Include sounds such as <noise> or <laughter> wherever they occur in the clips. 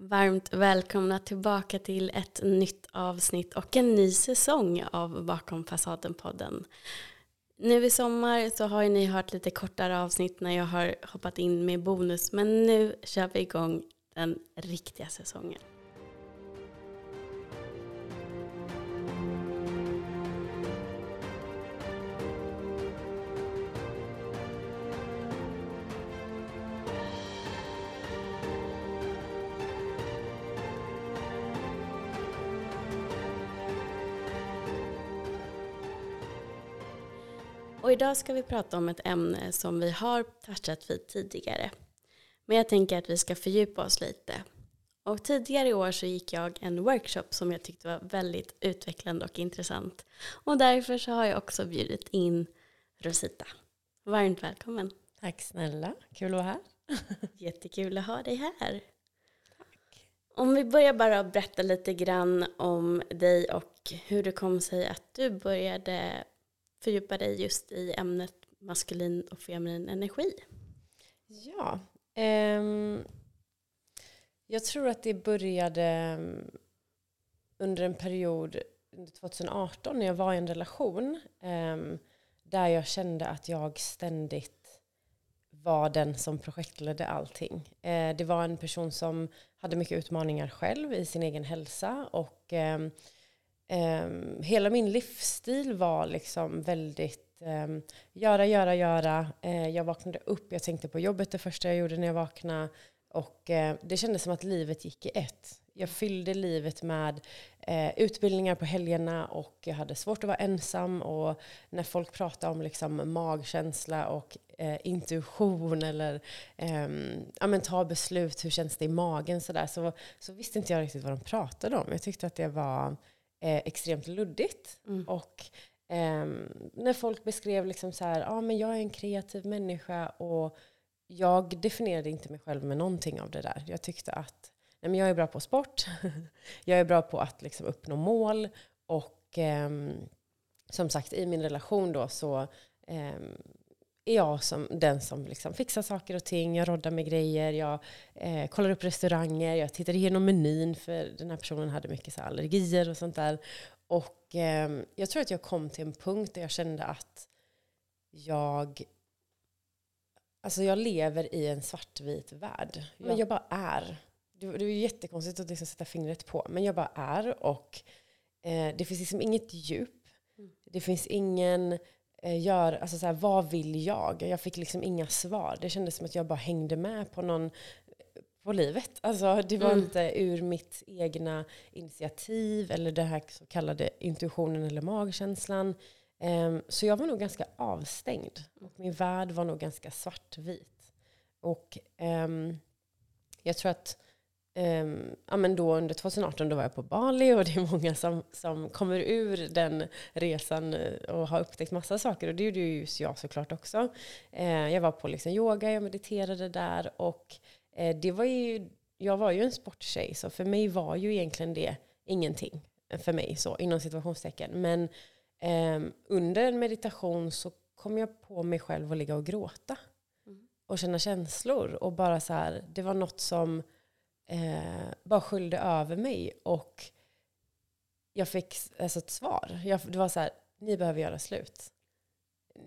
Varmt välkomna tillbaka till ett nytt avsnitt och en ny säsong av Bakom fasaden-podden. Nu i sommar så har ni hört lite kortare avsnitt när jag har hoppat in med bonus men nu kör vi igång den riktiga säsongen. Idag ska vi prata om ett ämne som vi har touchat vid tidigare. Men jag tänker att vi ska fördjupa oss lite. Och tidigare i år så gick jag en workshop som jag tyckte var väldigt utvecklande och intressant. Och därför så har jag också bjudit in Rosita. Varmt välkommen. Tack snälla, kul att vara här. <laughs> Jättekul att ha dig här. Tack. Om vi börjar bara berätta lite grann om dig och hur det kom sig att du började fördjupa dig just i ämnet maskulin och feminin energi. Ja, um, jag tror att det började ehm, under en period under 2018 när jag var i en relation um, där jag kände att jag ständigt var den som projektledde allting. Eh, det var en person som hade mycket utmaningar själv i sin egen hälsa och eh, Um, hela min livsstil var liksom väldigt um, göra, göra, göra. Uh, jag vaknade upp, jag tänkte på jobbet det första jag gjorde när jag vaknade. Och uh, det kändes som att livet gick i ett. Jag fyllde livet med uh, utbildningar på helgerna och jag hade svårt att vara ensam. Och när folk pratade om liksom, magkänsla och intuition eller um, ja, men, ta beslut, hur känns det i magen, så, där, så, så visste inte jag riktigt vad de pratade om. Jag tyckte att det var eh, extremt luddigt. Mm. Och eh, när folk beskrev liksom så här, ah, men jag är en kreativ människa och jag definierade inte mig själv med någonting av det där. Jag tyckte att nej, men jag är bra på sport, <laughs> jag är bra på att liksom uppnå mål och eh, som sagt i min relation då så eh, är jag som den som liksom fixar saker och ting. Jag roddar med grejer, jag eh, kollar upp restauranger, jag tittar igenom menyn för den här personen hade mycket så allergier och sånt där. Och eh, jag tror att jag kom till en punkt där jag kände att jag Alltså jag lever i en svartvit värld. Men jag bara är. Det, det är jättekonstigt att liksom sätta fingret på. Men jag bara är och eh, det finns liksom inget djup. Mm. Det finns ingen gör, alltså så här, vad vill jag? Jag fick liksom inga svar. Det kändes som att jag bara hängde med på någon på livet. Alltså, det var mm. inte ur mitt egna initiativ eller det här så kallade intuitionen eller magkänslan. Um, så jag var nog ganska avstängd. Och min värld var nog ganska svartvit. Och um, jag tror att Um, ja, men då under 2018 då var jag på Bali och det är många som, som kommer ur den resan eh, och har upptäckt massa saker. Och det gjorde ju jag såklart också. Uh, jag var på liksom yoga, jag mediterade där och uh, det var ju, jag var ju en sporttjej så för mig var ju egentligen det ingenting för mig så inom situationstecken. Men um, under en meditation så kom jag på mig själv att ligga och gråta. Mm. Och känna känslor och bara så här, det var något som eh, bara skyllde över mig. Och jag fick alltså, ett svar. Jag, det var så här, ni behöver göra slut.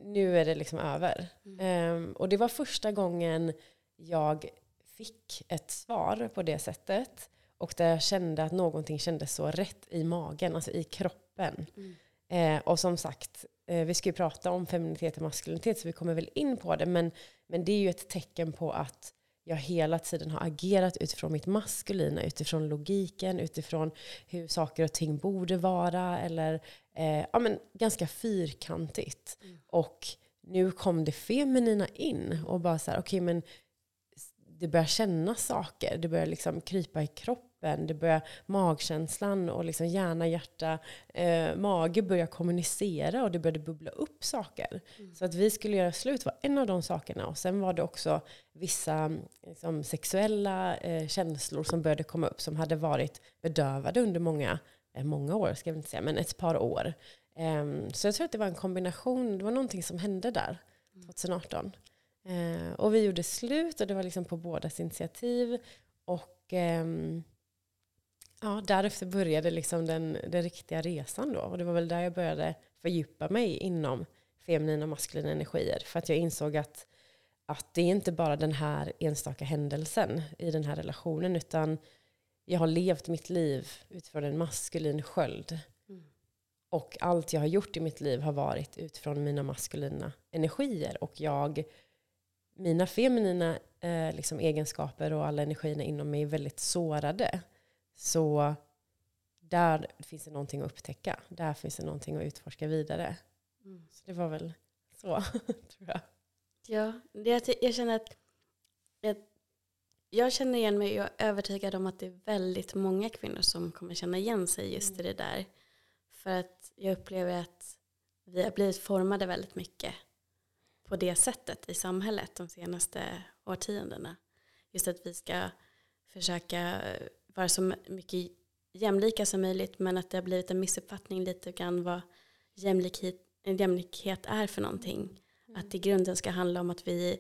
Nu är det liksom över. Mm. Um, och det var första gången jag fick ett svar på det sättet. Och där jag kände att någonting kändes så rätt i magen, alltså i kroppen. Mm. Eh, och som sagt, eh, vi ska ju prata om femininitet och maskulinitet så vi kommer väl in på det. Men, men det är ju ett tecken på att jag hela tiden har agerat utifrån mitt maskulina, utifrån logiken, utifrån hur saker och ting borde vara. Eller eh, ja, men ganska fyrkantigt. Mm. Och nu kom det feminina in och bara så här, okej okay, men det börjar kännas saker. Det börjar liksom krypa i kroppen kroppen, det börjar, magkänslan och liksom hjärna, hjärta, eh, mage börjar kommunicera och det började bubbla upp saker. Mm. Så att vi skulle göra slut var en av de sakerna. Och sen var det också vissa liksom, sexuella eh, känslor som började komma upp som hade varit bedövade under många, eh, många år, ska jag inte säga, men ett par år. Um, så jag tror att det var en kombination, det var någonting som hände där 2018. Uh, mm. eh, och vi gjorde slut och det var liksom på bådas initiativ. Och ehm, ja, därefter började liksom den, den riktiga resan då. Och det var väl där jag började fördjupa mig inom feminina och maskulina energier. För att jag insåg att, att det är inte bara den här enstaka händelsen i den här relationen, utan jag har levt mitt liv utifrån en maskulin sköld. Mm. Och allt jag har gjort i mitt liv har varit utifrån mina maskulina energier. Och jag, mina feminina eh, liksom egenskaper och alla energierna inom mig är väldigt sårade. Så där finns det någonting att upptäcka. Där finns det någonting att utforska vidare. Mm. Så det var väl så, <laughs> tror jag. Ja, det, jag, jag känner att jag, jag känner igen mig och är övertygad om att det är väldigt många kvinnor som kommer känna igen sig just i det där. För att jag upplever att vi har blivit formade väldigt mycket på det sättet i samhället de senaste årtiondena. Just att vi ska försöka vara så mycket jämlika som möjligt men att det har blivit en missuppfattning lite grann vad jämlikhet, jämlikhet är för någonting. Att i grunden ska handla om att vi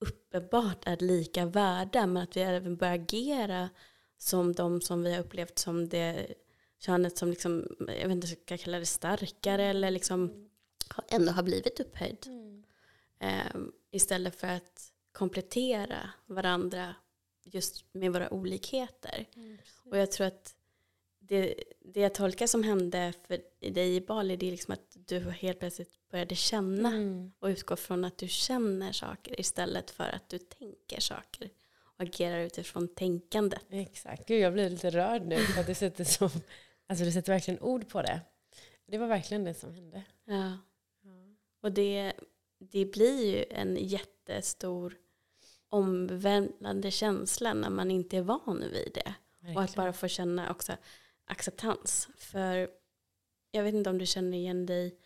uppenbart är lika värda men att vi även börjar agera som de som vi har upplevt som det könet som liksom, jag vet inte, ska jag kalla det starkare eller liksom ändå har blivit upphöjd. Ehm, istället för att komplettera varandra just med våra olikheter. Och jag tror att det, det jag tolkar som hände för dig i Bali det är liksom att du helt plötsligt började känna Mm. och utgå från att du känner saker istället för att du tänker saker och agerar utifrån tänkandet. Exakt. Gud, jag blir lite rörd nu för att du sätter, så, alltså, du sätter verkligen ord på det. Det var verkligen det som hände. Ja. Och det, det blir ju en jättestor omvälvande känsla när man inte är van vid det. Och att Verkligen. bara få känna också acceptans. För jag vet inte om du känner igen dig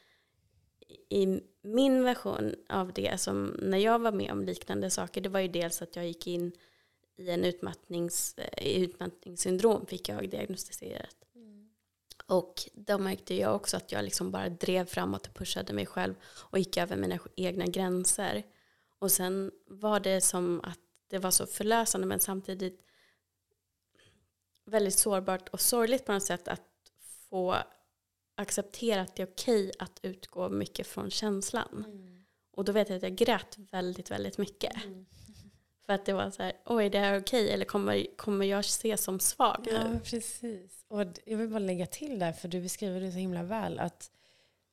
i min version av det som när jag var med om liknande saker. Det var ju dels att jag gick in i en utmattnings, i utmattningssyndrom fick jag diagnostiserat. Och då märkte jag också att jag liksom bara drev framåt och pushade mig själv och gick över mina egna gränser. Och sen var det som att det var så förlösande men samtidigt väldigt sårbart och sorgligt på något sätt att få acceptera att det är okej att utgå mycket från känslan. Och då vet jag att jag grät väldigt, väldigt mycket. För att det var så här, oj det är okej eller kommer, kommer jag ses som svag Ja, nu? precis. Och jag vill bara lägga till där, för du beskriver det så himla väl, att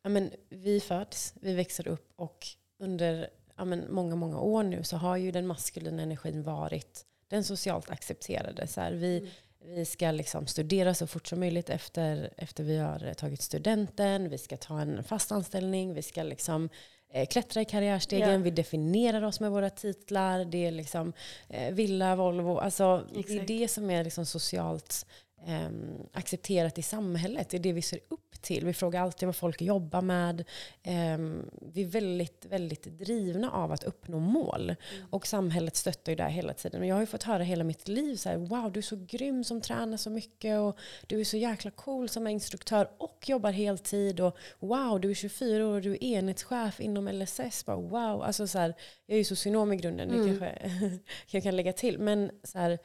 ja, men, vi föds, vi växer upp och under ja, men, många, många år nu så har ju den maskulina energin varit den socialt accepterade. Så här, vi, vi ska liksom studera så fort som möjligt efter, efter vi har tagit studenten, vi ska ta en fast anställning, vi ska liksom eh, klättra i karriärstegen, Ja. vi definierar oss med våra titlar, det är liksom eh, villa, Volvo, alltså det är Exakt. det som är liksom socialt ehm, accepterat i samhället. Det är det vi ser upp till. Vi frågar alltid vad folk jobbar med. Ehm, vi är väldigt, väldigt drivna av att uppnå mål. Och samhället stöttar ju det här hela tiden. Och jag har ju fått höra hela mitt liv så här, wow du är så grym som tränar så mycket och du är så jäkla cool som är instruktör och jobbar heltid och wow du är 24 år och du är enhetschef inom LSS. Bara, wow, alltså så här, jag är ju socionom i grunden, det Mm. kanske <laughs> jag kan lägga till. Men så här,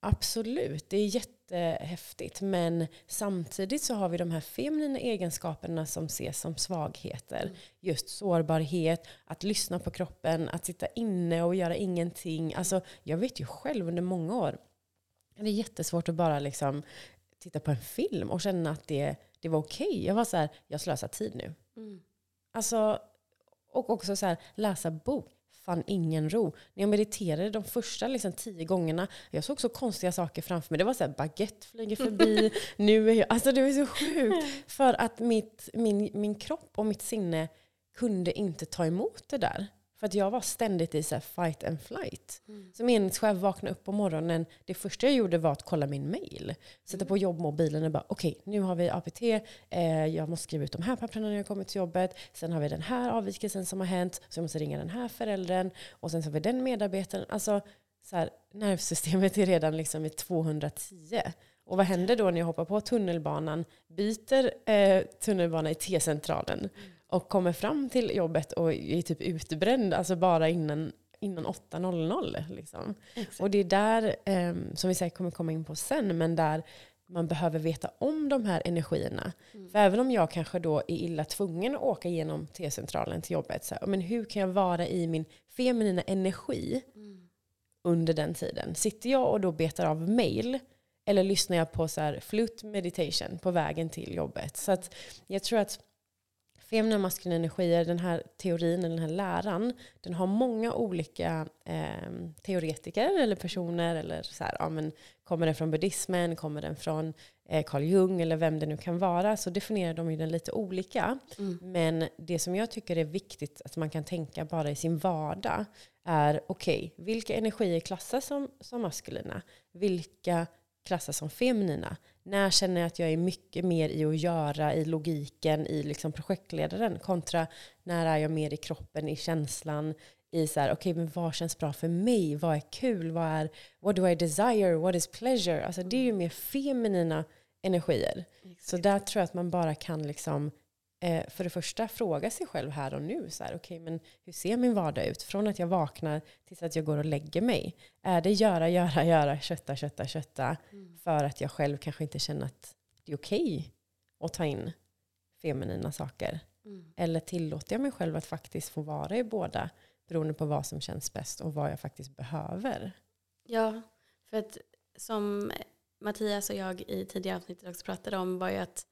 Absolut, det är jättehäftigt. Men samtidigt så har vi de här feminina egenskaperna som ses som svagheter. Just sårbarhet, att lyssna på kroppen, att sitta inne och göra ingenting. Alltså, jag vet ju själv under många år, det är jättesvårt att bara liksom titta på en film och känna att det, det var okej. Jag var så här, jag slösar tid nu. Mm. Alltså, och också så här, läsa bok. Fann ingen ro. När jag mediterade de första liksom, tio gångerna, jag såg så konstiga saker framför mig. Det var så här, baguette flyger förbi. <laughs> nu är jag, alltså det var så sjukt. För att mitt, min, min kropp och mitt sinne kunde inte ta emot det där. För att jag var ständigt i så här fight and flight. Som enhetschef vaknade upp på morgonen, det första jag gjorde var att kolla min mail. Sätta på jobbmobilen och bara okej, nu har vi APT, eh, jag måste skriva ut de här papperna när jag kommer till jobbet. Sen har vi den här avvikelsen som har hänt, så jag måste ringa den här föräldern. Och sen så har vi den medarbetaren. Alltså, så här, nervsystemet är redan liksom i 210. Och vad händer då när jag hoppar på tunnelbanan, byter eh, tunnelbana i T-centralen och kommer fram till jobbet och är typ utbränd, alltså bara innan innan 8.00. Liksom. Och det är där, eh, som vi säkert kommer komma in på sen, men där man behöver veta om de här energierna. Mm. För även om jag kanske då är illa tvungen att åka igenom T-centralen till jobbet, så här, men hur kan jag vara i min feminina energi mm. under den tiden? Sitter jag och då betar av mail, eller lyssnar jag på så här flute meditation på vägen till jobbet? Så att jag tror att feminina maskulina energier, den här teorin, den här läran, den har många olika eh, teoretiker eller personer. Eller så här, ja, men kommer den från buddhismen, kommer den från eh, Carl Jung eller vem det nu kan vara, så definierar de ju den lite olika. Mm. Men det som jag tycker är viktigt att man kan tänka bara i sin vardag är okej, okay, vilka energier klassas som, som maskulina? Vilka klassas som feminina? När känner jag att jag är mycket mer i att göra, i logiken, i liksom projektledaren kontra när är jag mer i kroppen, i känslan, i så här, okej, okay, men vad känns bra för mig? Vad är kul? Vad är, what do I desire? What is pleasure? Alltså det är ju mer feminina energier. Exakt. Så där tror jag att man bara kan liksom eh, för det första fråga sig själv här och nu. Så här, okay, men hur ser min vardag ut? Från att jag vaknar tills att jag går och lägger mig. Är det göra, göra, göra, kötta, kötta, kötta? Mm. För att jag själv kanske inte känner att det är okej okay att ta in feminina saker. Mm. Eller tillåter jag mig själv att faktiskt få vara i båda beroende på vad som känns bäst och vad jag faktiskt behöver. Ja, för att som Mattias och jag i tidigare avsnittet också pratade om var ju att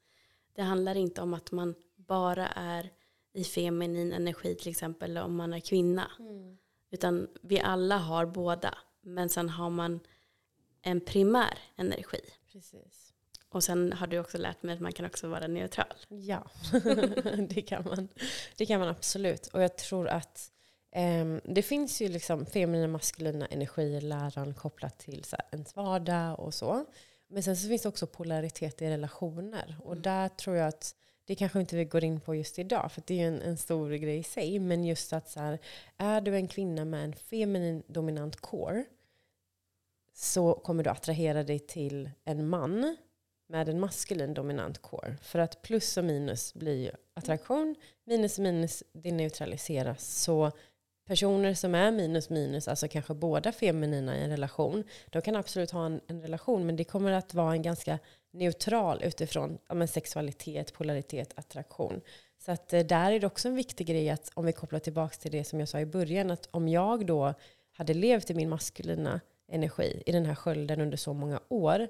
det handlar inte om att man bara är i feminin energi till exempel om man är kvinna. Mm. Utan vi alla har båda. Men sen har man en primär energi. Precis. Och sen har du också lärt mig att man kan också vara neutral. Ja, <laughs> det kan man. Det kan man absolut. Och jag tror att um, det finns ju liksom feminina och maskulina energier, läran kopplat till så här, ens vardag och så. Men sen så finns det också polaritet i relationer. Och mm. där tror jag att det kanske inte vi går in på just idag, för det är ju en, en stor grej i sig. Men just att så här, är du en kvinna med en feminin dominant core så kommer du attrahera dig till en man med en maskulin dominant core. För att plus och minus blir ju attraktion, minus och minus det neutraliseras. Så personer som är minus minus, alltså kanske båda feminina i en relation, de kan absolut ha en, en relation, men det kommer att vara en ganska neutral utifrån ja, sexualitet, polaritet, attraktion. Så att eh, där är det också en viktig grej att om vi kopplar tillbaka till det som jag sa i början, att om jag då hade levt i min maskulina energi i den här skölden under så många år,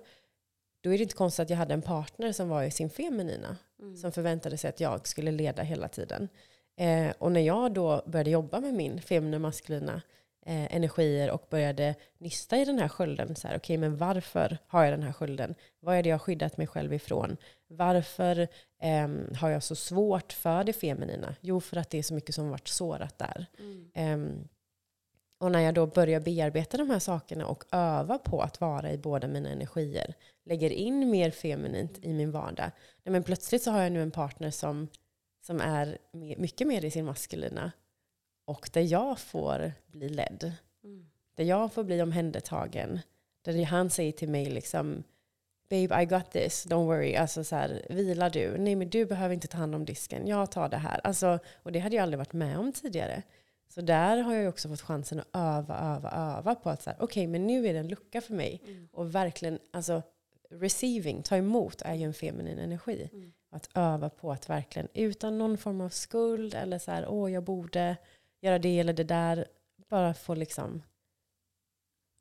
då är det inte konstigt att jag hade en partner som var i sin feminina, mm. som förväntade sig att jag skulle leda hela tiden. Eh, och när jag då började jobba med min feminina maskulina eh, energier och började nysta i den här skölden. Så här, okay, men varför har jag den här skölden? Vad är det jag har skyddat mig själv ifrån? Varför eh, har jag så svårt för det feminina? Jo, för att det är så mycket som varit sårat där. Mm. Eh, och när jag då börjar bearbeta de här sakerna och öva på att vara i båda mina energier, lägger in mer feminint i min vardag, men plötsligt så har jag nu en partner som som är mycket mer i sin maskulina. Och där jag får bli ledd. Mm. Där jag får bli omhändertagen. Där han säger till mig liksom Babe, I got this, don't worry. Alltså så här, vilar du? Nej, men du behöver inte ta hand om disken. Jag tar det här. Alltså, och det hade jag aldrig varit med om tidigare. Så där har jag också fått chansen att öva, öva, öva på att så okej, okay, men nu är det en lucka för mig. Mm. Och verkligen, alltså receiving, ta emot, är ju en feminin energi. Mm. Att öva på att verkligen utan någon form av skuld eller så här, åh jag borde göra det eller det där. Bara få liksom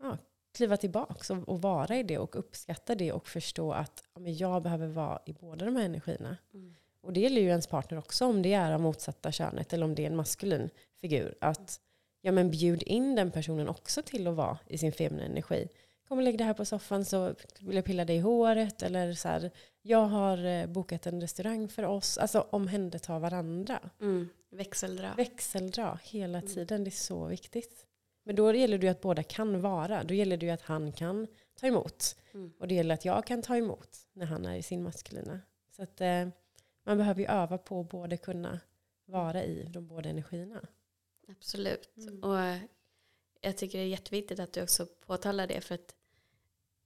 ja, kliva tillbaka och, och, vara i det och uppskatta det och förstå att ja, men jag behöver vara i båda de här energierna. Mm. Och det gäller ju ens partner också om det är av motsatta könet eller om det är en maskulin figur. Att ja, men bjud in den personen också till att vara i sin feminina energi kom och lägg dig här på soffan så vill jag pilla dig i håret. Eller så här, jag har eh, bokat en restaurang för oss. Alltså omhänderta varandra. Mm. Växeldra. Växeldra hela mm. tiden. Det är så viktigt. Men då gäller det ju att båda kan vara. Då gäller det ju att han kan ta emot. Mm. Och det gäller att jag kan ta emot när han är i sin maskulina. Så att eh, man behöver ju öva på att både kunna vara i de båda energierna. Absolut. Mm. Och jag tycker det är jätteviktigt att du också påtalar det för att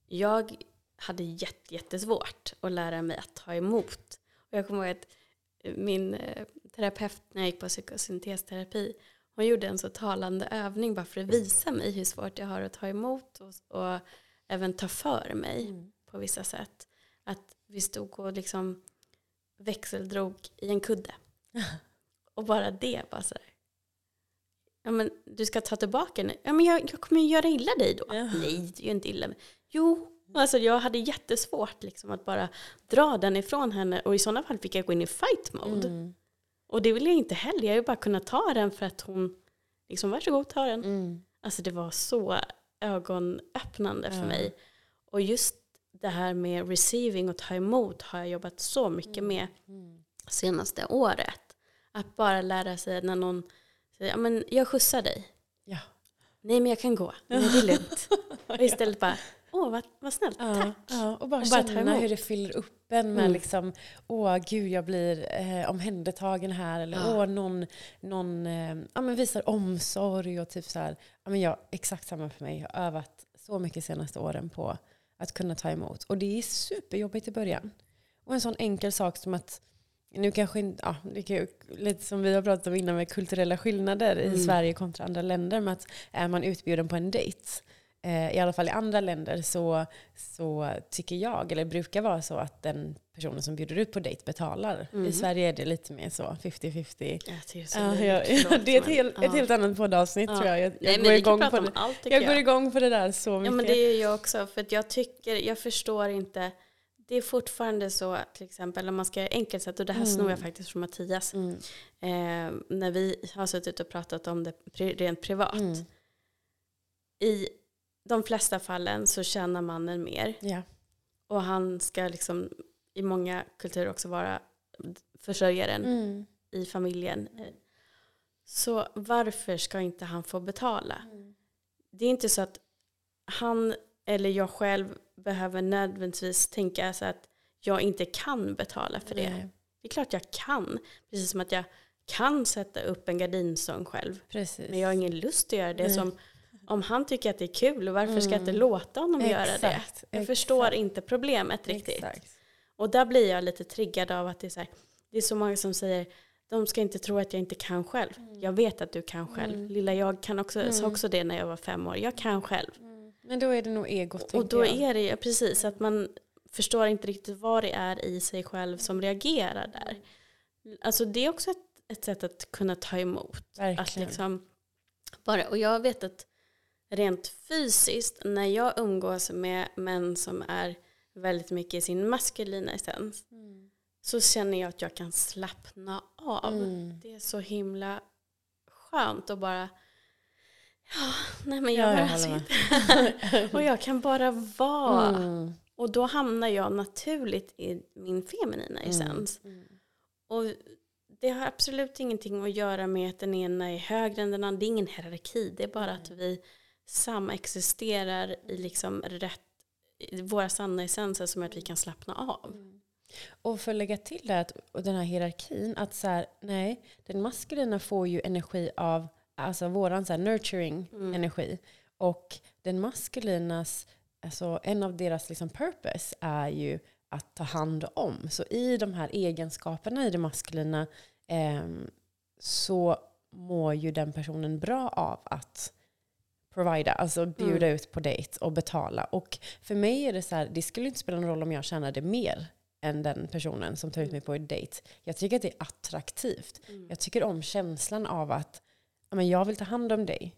jag hade jättesvårt att lära mig att ta emot. Och jag kommer ihåg att min eh, terapeut när jag gick på psykosyntesterapi, hon gjorde en så talande övning bara för att visa mig hur svårt jag har att ta emot och, och även ta för mig Mm. på vissa sätt. Att vi stod och liksom växeldrog i en kudde. <laughs> Och bara det, bara så här. Ja men du ska ta tillbaka den. Ja men jag, jag kommer ju göra illa dig då. Ja. Nej, det gör inte illa mig. Jo, alltså jag hade jättesvårt liksom att bara dra den ifrån henne. Och i sådana fall fick jag gå in i fight mode. Mm. Och det vill jag inte heller. Jag vill bara kunna ta den för att hon, liksom varsågod ta den. Mm. Alltså det var så ögonöppnande för Ja. mig. Och just det här med receiving och ta emot har jag jobbat så mycket med Mm. senaste året. Att bara lära sig när någon säger, ja men jag skjutsar dig. Ja. Nej men jag kan gå, Nej, det är lugnt. <laughs> Och istället bara, åh vad, vad snällt, Ja, tack. ja, och bara Och bara känna hur det fyller upp en med Mm. liksom, åh gud jag blir eh, omhändertagen här eller Ja. åh någon, någon eh, ja, men visar omsorg och typ så här, ja, men jag, exakt samma för mig. Jag har övat så mycket senaste åren på att kunna ta emot. Och det är superjobbigt i början. Och en sån enkel sak som att nu kanske ja, det kan ju, lite som vi har pratat om innan med kulturella skillnader i Mm. Sverige kontra andra länder. Med att är man utbjuden på en dejt, eh, i alla fall i andra länder, så, så tycker jag, eller brukar vara så att den personen som bjuder ut på dejt betalar. Mm. I Sverige är det lite mer så, 50-50. Jag tycker det Ja, det är <laughs> ett, helt, ja. ett helt annat poddavsnitt Ja. tror jag. Jag, jag Nej går igång på det. allt Jag jag. går igång på det där så mycket. Ja men det är jag också. För att jag tycker, jag förstår inte. Det är fortfarande så till exempel om man ska göra enkelt sätt och det här Mm. snor jag faktiskt från Mattias. Mm. Eh, när vi har suttit och pratat om det rent privat. Mm. I de flesta fallen så tjänar mannen mer. Ja. Och han ska liksom i många kulturer också vara försörjaren Mm. i familjen. Så varför ska inte han få betala? Det är inte så att han eller jag själv behöver nödvändigtvis tänka så att jag inte kan betala för det. Nej, Det är klart jag kan. Precis som att jag kan sätta upp en gardinstång själv. Precis. Men jag har ingen lust att göra det. Nej. Som, om han tycker att det är kul, varför ska jag inte Mm. låta honom göra det? Jag exakt. förstår inte problemet riktigt. Exakt. Och där blir jag lite triggad av att det är så här, det är så många som säger de ska inte tro att jag inte kan själv. Jag vet att du kan själv. Mm. Lilla jag kan också, sa Mm. också det när jag var fem år. Jag kan själv. Men då är det nog egot, Och då jag. är det ju precis att man förstår inte riktigt vad det är i sig själv som reagerar där. Alltså det är också ett, ett sätt att kunna ta emot. Att liksom bara, och jag vet att rent fysiskt när jag umgås med män som är väldigt mycket i sin maskulina essens Mm. så känner jag att jag kan slappna av. Mm. Det är så himla skönt att bara ja, nej men jag Ja, jag sitter <laughs> och jag kan bara vara. Mm. Och då hamnar jag naturligt i min feminina essens. Mm. Och det har absolut ingenting att göra med att den ena är högre än den andra. Det är ingen hierarki. Det är bara att vi samexisterar i liksom rätt, våra sanna essenser som gör att vi kan slappna av. Och för att lägga till det, att, och den här hierarkin, att så här, nej, den maskulina får ju energi av alltså våran så nurturing Mm. energi. Och den maskalinas, alltså en av deras liksom purpose är ju att ta hand om. Så i de här egenskaperna i det maskulina ehm, så mår ju den personen bra av att provida, alltså bjuda Mm. ut på dejt och betala. Och för mig är det så här, det skulle inte spela någon roll om jag tjänade mer än den personen som tar ut mig på en dejt. Jag tycker att det är attraktivt. Mm. Jag tycker om känslan av att men jag vill ta hand om dig.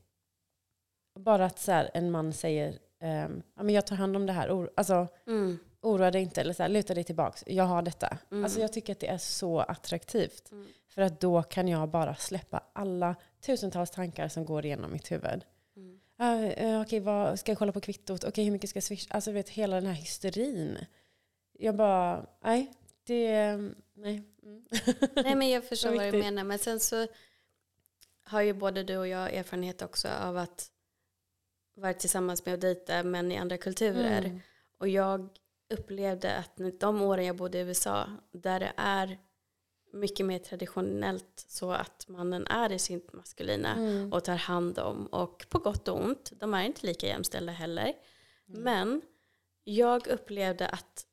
Bara att så här, en man säger ehm, ja, men jag tar hand om det här. Alltså, Mm. oroa dig inte eller så här, luta dig tillbaks. Jag har detta. Mm. Alltså, jag tycker att det är så attraktivt. Mm. För att då kan jag bara släppa alla tusentals tankar som går igenom mitt huvud. Mm. Uh, uh, Okej, vad ska jag kolla på kvittot? Okej, hur mycket ska jag swisha? Alltså, vet, hela den här hysterin. Jag bara, nej, det, nej. Mm. Nej men jag <laughs> förstår Vad du menar. Men sen så har ju både du och jag erfarenhet också av att vara tillsammans med och dejta män i andra kulturer. Mm. Och jag upplevde att de åren jag bodde i USA, där det är mycket mer traditionellt så att mannen är i sin maskulina Mm. och tar hand om. Och på gott och ont, de är inte lika jämställda heller. Men jag upplevde att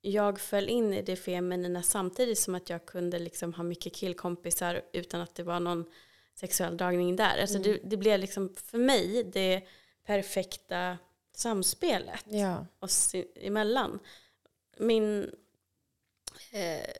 jag föll in i det feminina samtidigt som att jag kunde liksom ha mycket killkompisar utan att det var någon sexuell dragning där. Alltså Mm. det, det blev liksom för mig det perfekta samspelet Ja. oss i- emellan. Min, eh,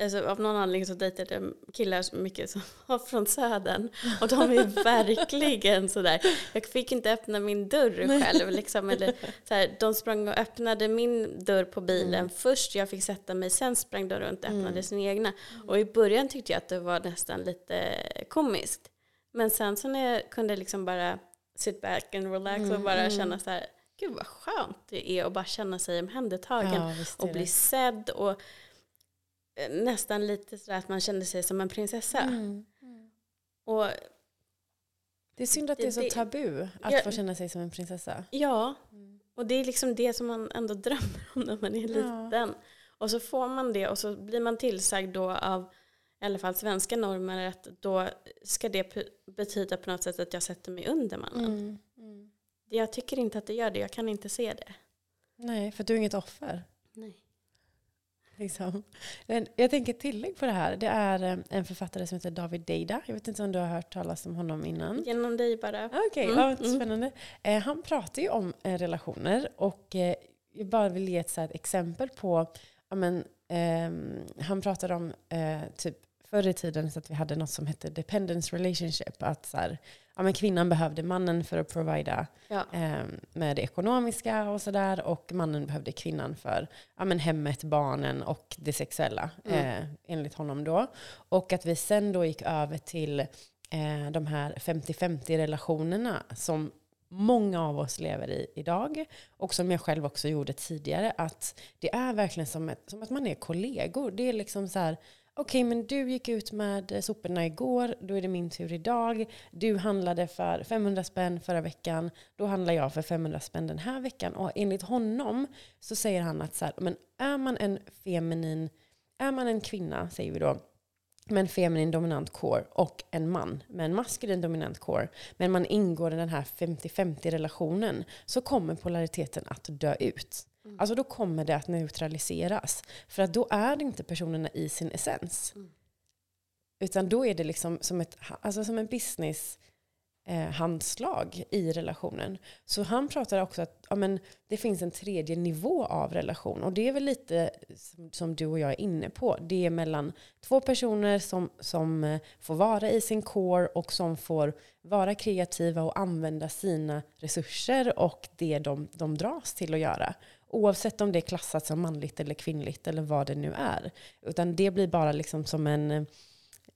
alltså av någon anledning så dejtade jag killar så mycket som <laughs> var från södern och de är <laughs> verkligen sådär. Jag fick inte öppna min dörr själv liksom. Eller, så här, de sprang och öppnade min dörr på bilen Mm. först, jag fick sätta mig, sen sprang de runt och öppnade Mm. sin egna. Och i början tyckte jag att det var nästan lite komiskt. Men sen så när jag kunde liksom bara sit back and relax och Mm, bara mm. känna så här, gud vad skönt det är att bara känna sig omhändertagen Ja, och bli sedd och nästan lite sådär att man kände sig som en prinsessa. Mm. Och Det är synd att det är så Det- det- tabu att Ja. få känna sig som en prinsessa. ja, och det är liksom det som man ändå drömmer om när man är Ja. liten. Och så får man det och så blir man tillsagd då av i alla fall svenska normer att då ska det betyda på något sätt att jag sätter mig under mannen. Mm. Mm. Jag tycker inte att det gör det, jag kan inte se det. Nej, för du är inget offer. Nej. Liksom. Jag tänker tillägg på det här. Det är eh, en författare som heter David Deida. Jag vet inte om du har hört talas om honom innan. Genom dig bara. Ah, Okej, Mm, ja, mm. spännande. Eh, han pratar ju om eh, relationer och jag bara vill ge ett, så ett exempel på, ja, men, ehm, han pratar om eh, typ förr i tiden så att vi hade något som hette dependence relationship. Att så här, ja, men kvinnan behövde mannen för att provida Ja. eh, med det ekonomiska och sådär. Och mannen behövde kvinnan för ja, men hemmet, barnen och det sexuella. Mm. Eh, enligt honom då. Och att vi sen då gick över till eh, de här 50-50 relationerna som många av oss lever i idag. Och som jag själv också gjorde tidigare. Att det är verkligen som, ett, som att man är kollegor. Det är liksom så här, okej men du gick ut med eh, soporna igår, då är det min tur idag. Du handlade för 500 spänn förra veckan, då handlar jag för 500 spänn den här veckan. Och enligt honom så säger han att så här, men är man en feminin, är man en kvinna, säger vi då, med en feminin dominant core och en man med en maskulin dominant core, men man ingår i den här 50-50 relationen, så kommer polariteten att dö ut. Mm. Alltså då kommer det att neutraliseras. För att då är det inte personerna i sin essens. Mm. Utan då är det liksom som, ett, alltså som en business eh, handslag i relationen. Så han pratar också att ja, men det finns en tredje nivå av relation. Och det är väl lite som, som du och jag är inne på. Det är mellan två personer som, som eh, får vara i sin core och som får vara kreativa och använda sina resurser och det de, de dras till att göra. Oavsett om det är klassat som manligt eller kvinnligt eller vad det nu är. Utan det blir bara liksom som en,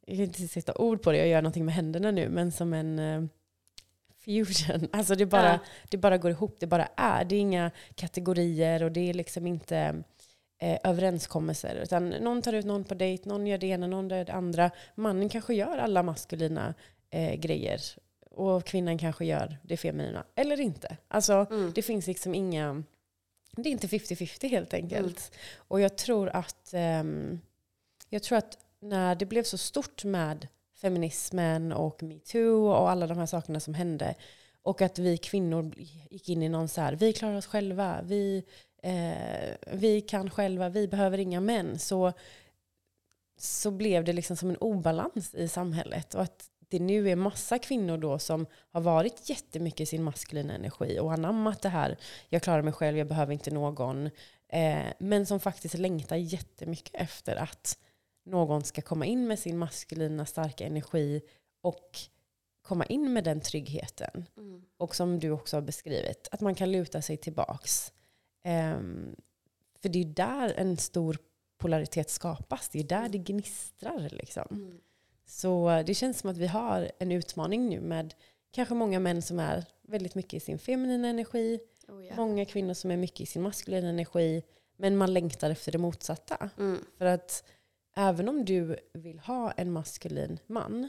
jag kan inte sätta ord på det, jag gör någonting med händerna nu, men som en eh, fusion. <laughs> Alltså det bara, Ja. det bara går ihop, det bara är. Det är inga kategorier och det är liksom inte eh, överenskommelser. Utan någon tar ut någon på dejt, någon gör det ena, någon gör det andra. Mannen kanske gör alla maskulina eh, grejer och kvinnan kanske gör det feminina. Eller inte. Alltså Mm. det finns liksom inga... Det är inte 50-50 helt enkelt. Och jag tror att ehm, jag tror att när det blev så stort med feminismen och metoo och alla de här sakerna som hände och att vi kvinnor gick in i någon så här, vi klarar oss själva, vi, eh, vi kan själva, vi behöver inga män. Så, så blev det liksom som en obalans i samhället. Och att det nu är massa kvinnor då som har varit jättemycket i sin maskulina energi och anammat det här, jag klarar mig själv, jag behöver inte någon. Eh, men som faktiskt längtar jättemycket efter att någon ska komma in med sin maskulina starka energi och komma in med den tryggheten. Mm. Och som du också har beskrivit, att man kan luta sig tillbaks. Ehm, för det är där en stor polaritet skapas. Det är där det gnistrar. Liksom. Mm. Så det känns som att vi har en utmaning nu med kanske många män som är väldigt mycket i sin feminina energi. Oh, ja. Många kvinnor som är mycket i sin maskulina energi. Men man längtar efter det motsatta. Mm. För att även om du vill ha en maskulin man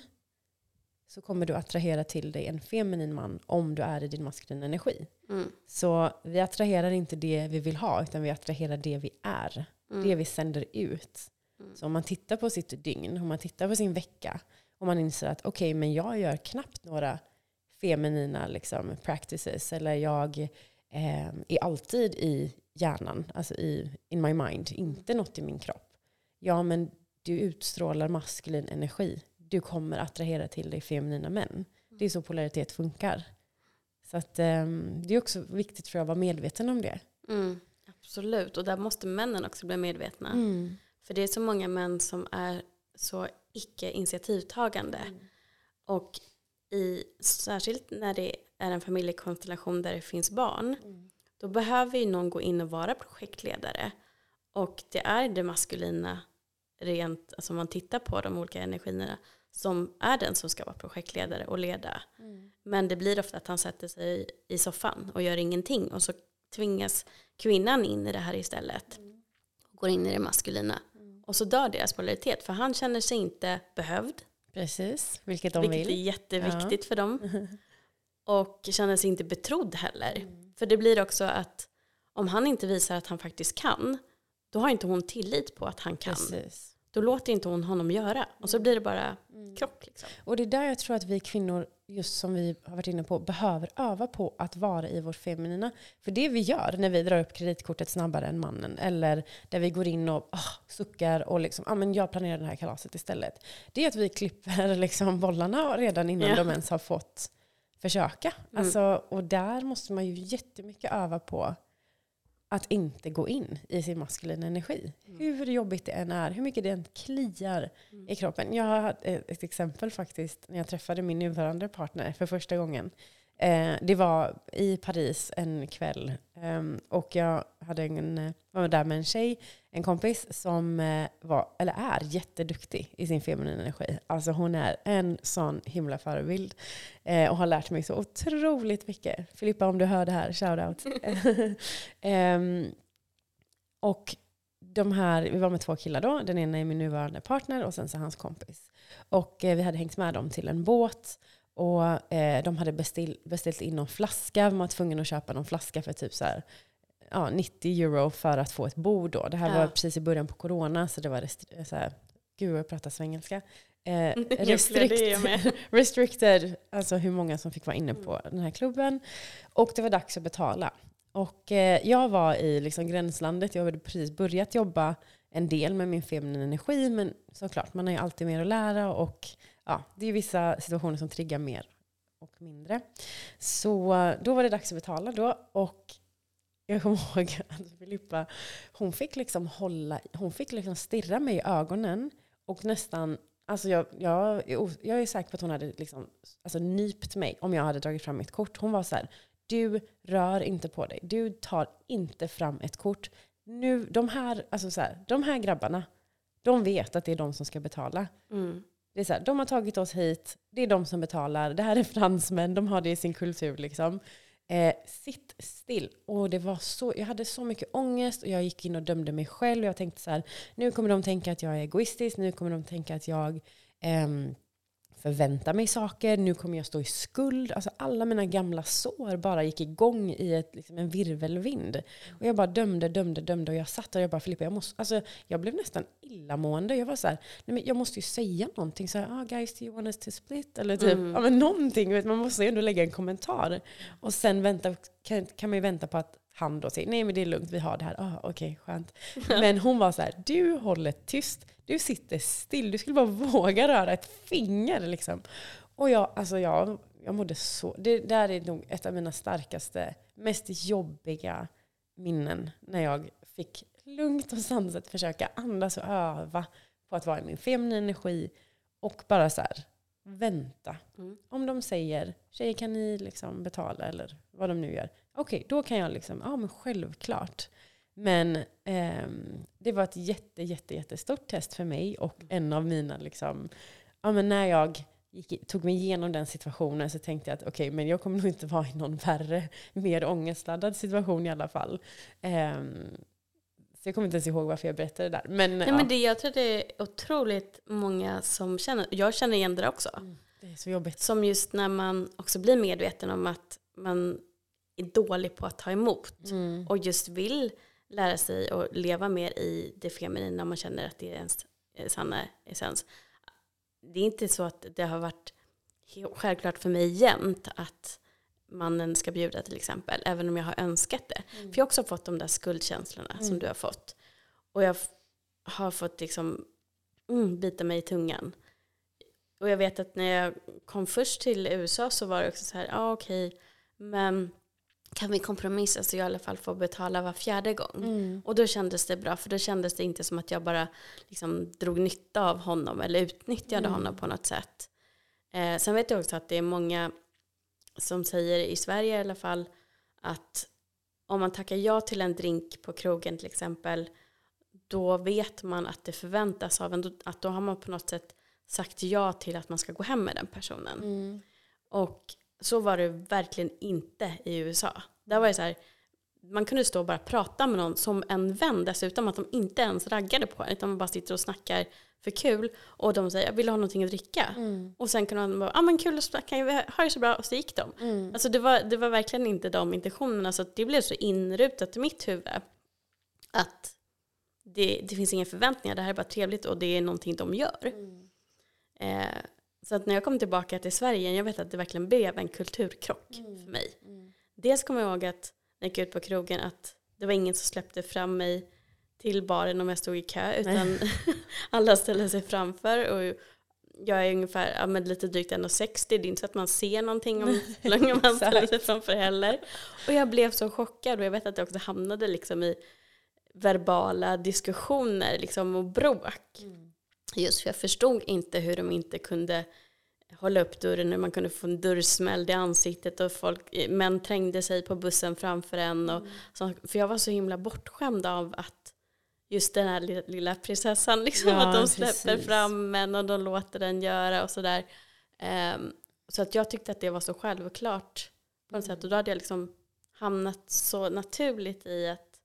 så kommer du attrahera till dig en feminin man om du är i din maskulina energi. Mm. Så vi attraherar inte det vi vill ha utan vi attraherar det vi är. Mm. Det vi sänder ut. Mm. Så om man tittar på sitt dygn, om man tittar på sin vecka och man inser att okej, men jag gör knappt några feminina liksom, practices eller jag eh, är alltid i hjärnan, alltså i in my mind, inte något i min kropp. Ja, men du utstrålar maskulin energi. du kommer attrahera till dig feminina män. Det är så polaritet funkar. Så att, um, det är också viktigt för att vara medveten om det. Mm, absolut, och där måste männen också bli medvetna. Mm. För det är så många män som är så icke initiativtagande. Mm. Och i, särskilt när det är en familjekonstellation där det finns barn, mm. då behöver ju någon gå in och vara projektledare. Och det är det maskulina, rent, alltså om man tittar på de olika energierna, som är den som ska vara projektledare och leda. Mm. Men det blir ofta att han sätter sig i soffan och gör ingenting och så tvingas kvinnan in i det här istället. Mm. Och går in i det maskulina. Och så dör deras polaritet för han känner sig inte behövd. Precis, vilket de vilket vill. Vilket är jätteviktigt ja. för dem. <laughs> Och känner sig inte betrodd heller. Mm. För det blir också att om han inte visar att han faktiskt kan, då har inte hon tillit på att han kan. Precis. Då låter inte hon honom göra. Och så blir det bara mm. krock. Liksom. Och det är där jag tror att vi kvinnor, just som vi har varit inne på, behöver öva på att vara i vårt feminina. För det vi gör när vi drar upp kreditkortet snabbare än mannen, eller där vi går in och oh, suckar och liksom, ah, men jag planerar det här kalaset istället. Det är att vi klipper <laughs> liksom bollarna redan innan ja. de ens har fått försöka. Mm. Alltså, och där måste man ju jättemycket öva på att inte gå in i sin maskulina energi. Mm. Hur jobbigt det än är, hur mycket det än kliar mm. i kroppen. Jag har ett exempel faktiskt när jag träffade min nuvarande partner för första gången. Eh, det var i Paris en kväll eh, och jag hade en, var där med en tjej, en kompis som eh, var, eller är jätteduktig i sin feminina energi. Alltså hon är en sån himla förebild eh, och har lärt mig så otroligt mycket. Filippa om du hör det här, shout out. <laughs> Ehm, och de här, vi var med två killar då, den ena är min nuvarande partner och sen så hans kompis. Och eh, vi hade hängt med dem till en båt och eh, de hade bestill, beställt in någon flaska. Man var tvungen att köpa någon flaska för typ så här, ja, 90 euro för att få ett bord. Då. Det här ja. var precis i början på corona, så det var så här, gud jag pratar svengelska. Eh, <laughs> restrict, <laughs> restricted, alltså hur många som fick vara inne på mm. den här klubben. Och det var dags att betala. Och eh, jag var i liksom gränslandet, jag hade precis börjat jobba en del med min feminina energi, men såklart, man har ju alltid mer att lära och ja, det är vissa situationer som triggar mer och mindre. Så eh, då var det dags att betala då. Och jag kommer <laughs> ihåg att Filippa, hon fick liksom hålla, hon fick liksom stirra mig i ögonen och nästan, alltså jag, jag, jag är säker på att hon hade liksom, alltså nypt mig om jag hade dragit fram mitt kort. Hon var så här, du rör inte på dig, du tar inte fram ett kort. Nu, de här, alltså så här, de här grabbarna, de vet att det är de som ska betala. Mm. Det är så här, de har tagit oss hit, det är de som betalar, det här är fransmän, de har det i sin kultur. Liksom. Eh, sitt still. Och det var så, jag hade så mycket ångest och jag gick in och dömde mig själv. Jag tänkte så här, nu kommer de tänka att jag är egoistisk, nu kommer de tänka att jag eh, förvänta mig saker, nu kommer jag stå i skuld. Alltså alla mina gamla sår bara gick igång i ett, liksom en virvelvind. Och jag bara dömde, dömde, dömde och jag satt och jag bara Filippa, jag, måste, alltså, jag blev nästan illamående. Jag var så här, nej men jag måste ju säga någonting. Så här, ah, guys, do you want us to split? Eller typ, mm. ja men någonting. Man måste ju ändå lägga en kommentar. Och sen vänta, kan, kan man ju vänta på att han då säger nej men det är lugnt, vi har det här. Ah, Okej, okay, skönt. <laughs> Men hon var så här, du håller tyst, du sitter still, du skulle bara <laughs> våga röra ett finger. Liksom. Och jag, alltså jag, jag mådde så, det där är nog ett av mina starkaste, mest jobbiga minnen. När jag fick lugnt och sansat försöka andas och öva på att vara i min feminina energi. Och bara så här, vänta. Mm. Om de säger, tjejer kan ni liksom betala eller vad de nu gör okej, okay, då kan jag liksom, ja men självklart. Men eh, det var ett jätte, jätte, jättestort test för mig och en av mina, liksom, ja men när jag gick, tog mig igenom den situationen så tänkte jag att okej, okay, men jag kommer nog inte vara i någon värre, mer ångestladdad situation i alla fall. Eh, så jag kommer inte ens ihåg varför jag berättade det där. Men, Nej, ja. men det, jag tror det är otroligt många som känner, jag känner igen det också. Mm, det är så jobbigt. Som just när man också blir medveten om att man är dålig på att ta emot mm. och just vill lära sig och leva mer i det feminina om man känner att det är ens sanna essens. Det är inte så att det har varit självklart för mig jämt att mannen ska bjuda till exempel, även om jag har önskat det. Mm. För jag har också fått de där skuldkänslorna mm. som du har fått. Och jag har fått liksom mm, bita mig i tungan. och jag vet att när jag kom först till USA så var det också så här, ja ah, okej, okay, men kan vi kompromissa så jag i alla fall får betala var fjärde gång. Mm. Och då kändes det bra för då kändes det inte som att jag bara liksom drog nytta av honom eller utnyttjade mm. honom på något sätt. Eh, sen vet jag också att det är många som säger i Sverige i alla fall att om man tackar ja till en drink på krogen till exempel då vet man att det förväntas av en, att då har man på något sätt sagt ja till att man ska gå hem med den personen. Mm. Och så var det verkligen inte i USA. Där var det så här, man kunde stå och bara prata med någon som en vän dessutom, att de inte ens raggade på en, utan man bara sitter och snackar för kul och de säger vill du ha någonting att dricka? Mm. Och sen kan man bara, ja ah, men kul att snacka, ha det så bra och så gick de. Mm. Alltså det var, det var verkligen inte de intentionerna så det blev så inrutat i mitt huvud att det, det finns inga förväntningar, det här är bara trevligt och det är någonting de gör. Mm. Eh, så att när jag kom tillbaka till Sverige, jag vet att det verkligen blev en kulturkrock mm. för mig. Mm. Dels kommer jag ihåg att när jag gick ut på krogen att det var ingen som släppte fram mig till baren om jag stod i kö utan <laughs> alla ställde sig framför och jag är ungefär ja, men lite drygt 1,60 det är inte så att man ser någonting om <laughs> hur länge man ställer sig framför heller. Och jag blev så chockad och jag vet att jag också hamnade liksom i verbala diskussioner liksom, och bråk. Mm. Just för jag förstod inte hur de inte kunde hålla upp dörren, hur man kunde få en dörrsmäll i ansiktet och folk, män trängde sig på bussen framför en. Och, mm. så, för jag var så himla bortskämd av att just den här lilla, prinsessan, liksom, ja, att de släpper precis. fram en och de låter den göra och sådär. Um, så att jag tyckte att det var så självklart på något mm. sätt. Och då hade jag liksom hamnat så naturligt i att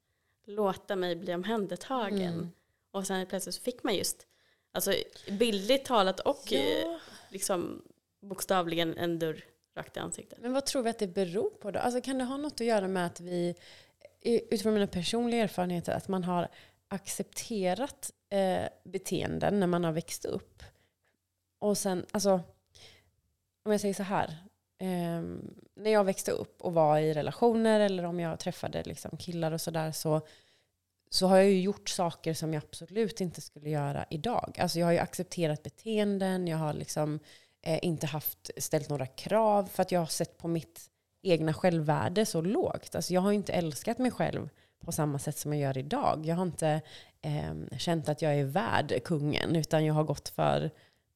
låta mig bli omhändertagen. Mm. Och sen plötsligt så fick man just, alltså bildligt talat och ja. Liksom bokstavligen en dörr rakt i ansiktet. Men vad tror vi att det beror på då? Alltså kan det ha något att göra med att vi, utifrån mina personliga erfarenheter, att man har accepterat eh, beteenden när man har växt upp. Och sen, alltså, om jag säger så här. Eh, när jag växte upp och var i relationer eller om jag träffade liksom, killar och sådär så, så har jag ju gjort saker som jag absolut inte skulle göra idag. Alltså jag har ju accepterat beteenden, jag har liksom eh, inte haft, ställt några krav för att jag har sett på mitt egna självvärde så lågt. Alltså jag har inte älskat mig själv på samma sätt som jag gör idag. Jag har inte eh, känt att jag är värd kungen, utan jag har gått för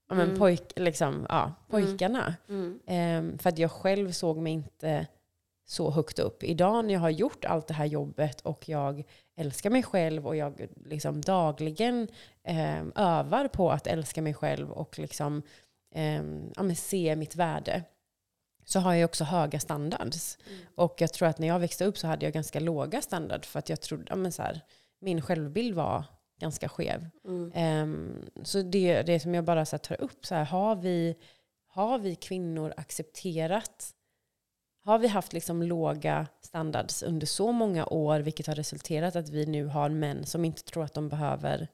ja, men mm. pojk, liksom, ja, pojkarna. Mm. Mm. Eh, för att jag själv såg mig inte så högt upp. Idag när jag har gjort allt det här jobbet och jag älskar mig själv och jag liksom dagligen eh, övar på att älska mig själv och liksom, eh, ja, se mitt värde så har jag också höga standards. Mm. Och jag tror att när jag växte upp så hade jag ganska låga standard för att jag trodde, ja, men så här, min självbild var ganska skev. Mm. Um, så det, det som jag bara så tar upp, så här, har, vi, har vi kvinnor accepterat har vi haft liksom låga standards under så många år, vilket har resulterat att vi nu har män som inte tror att de behöver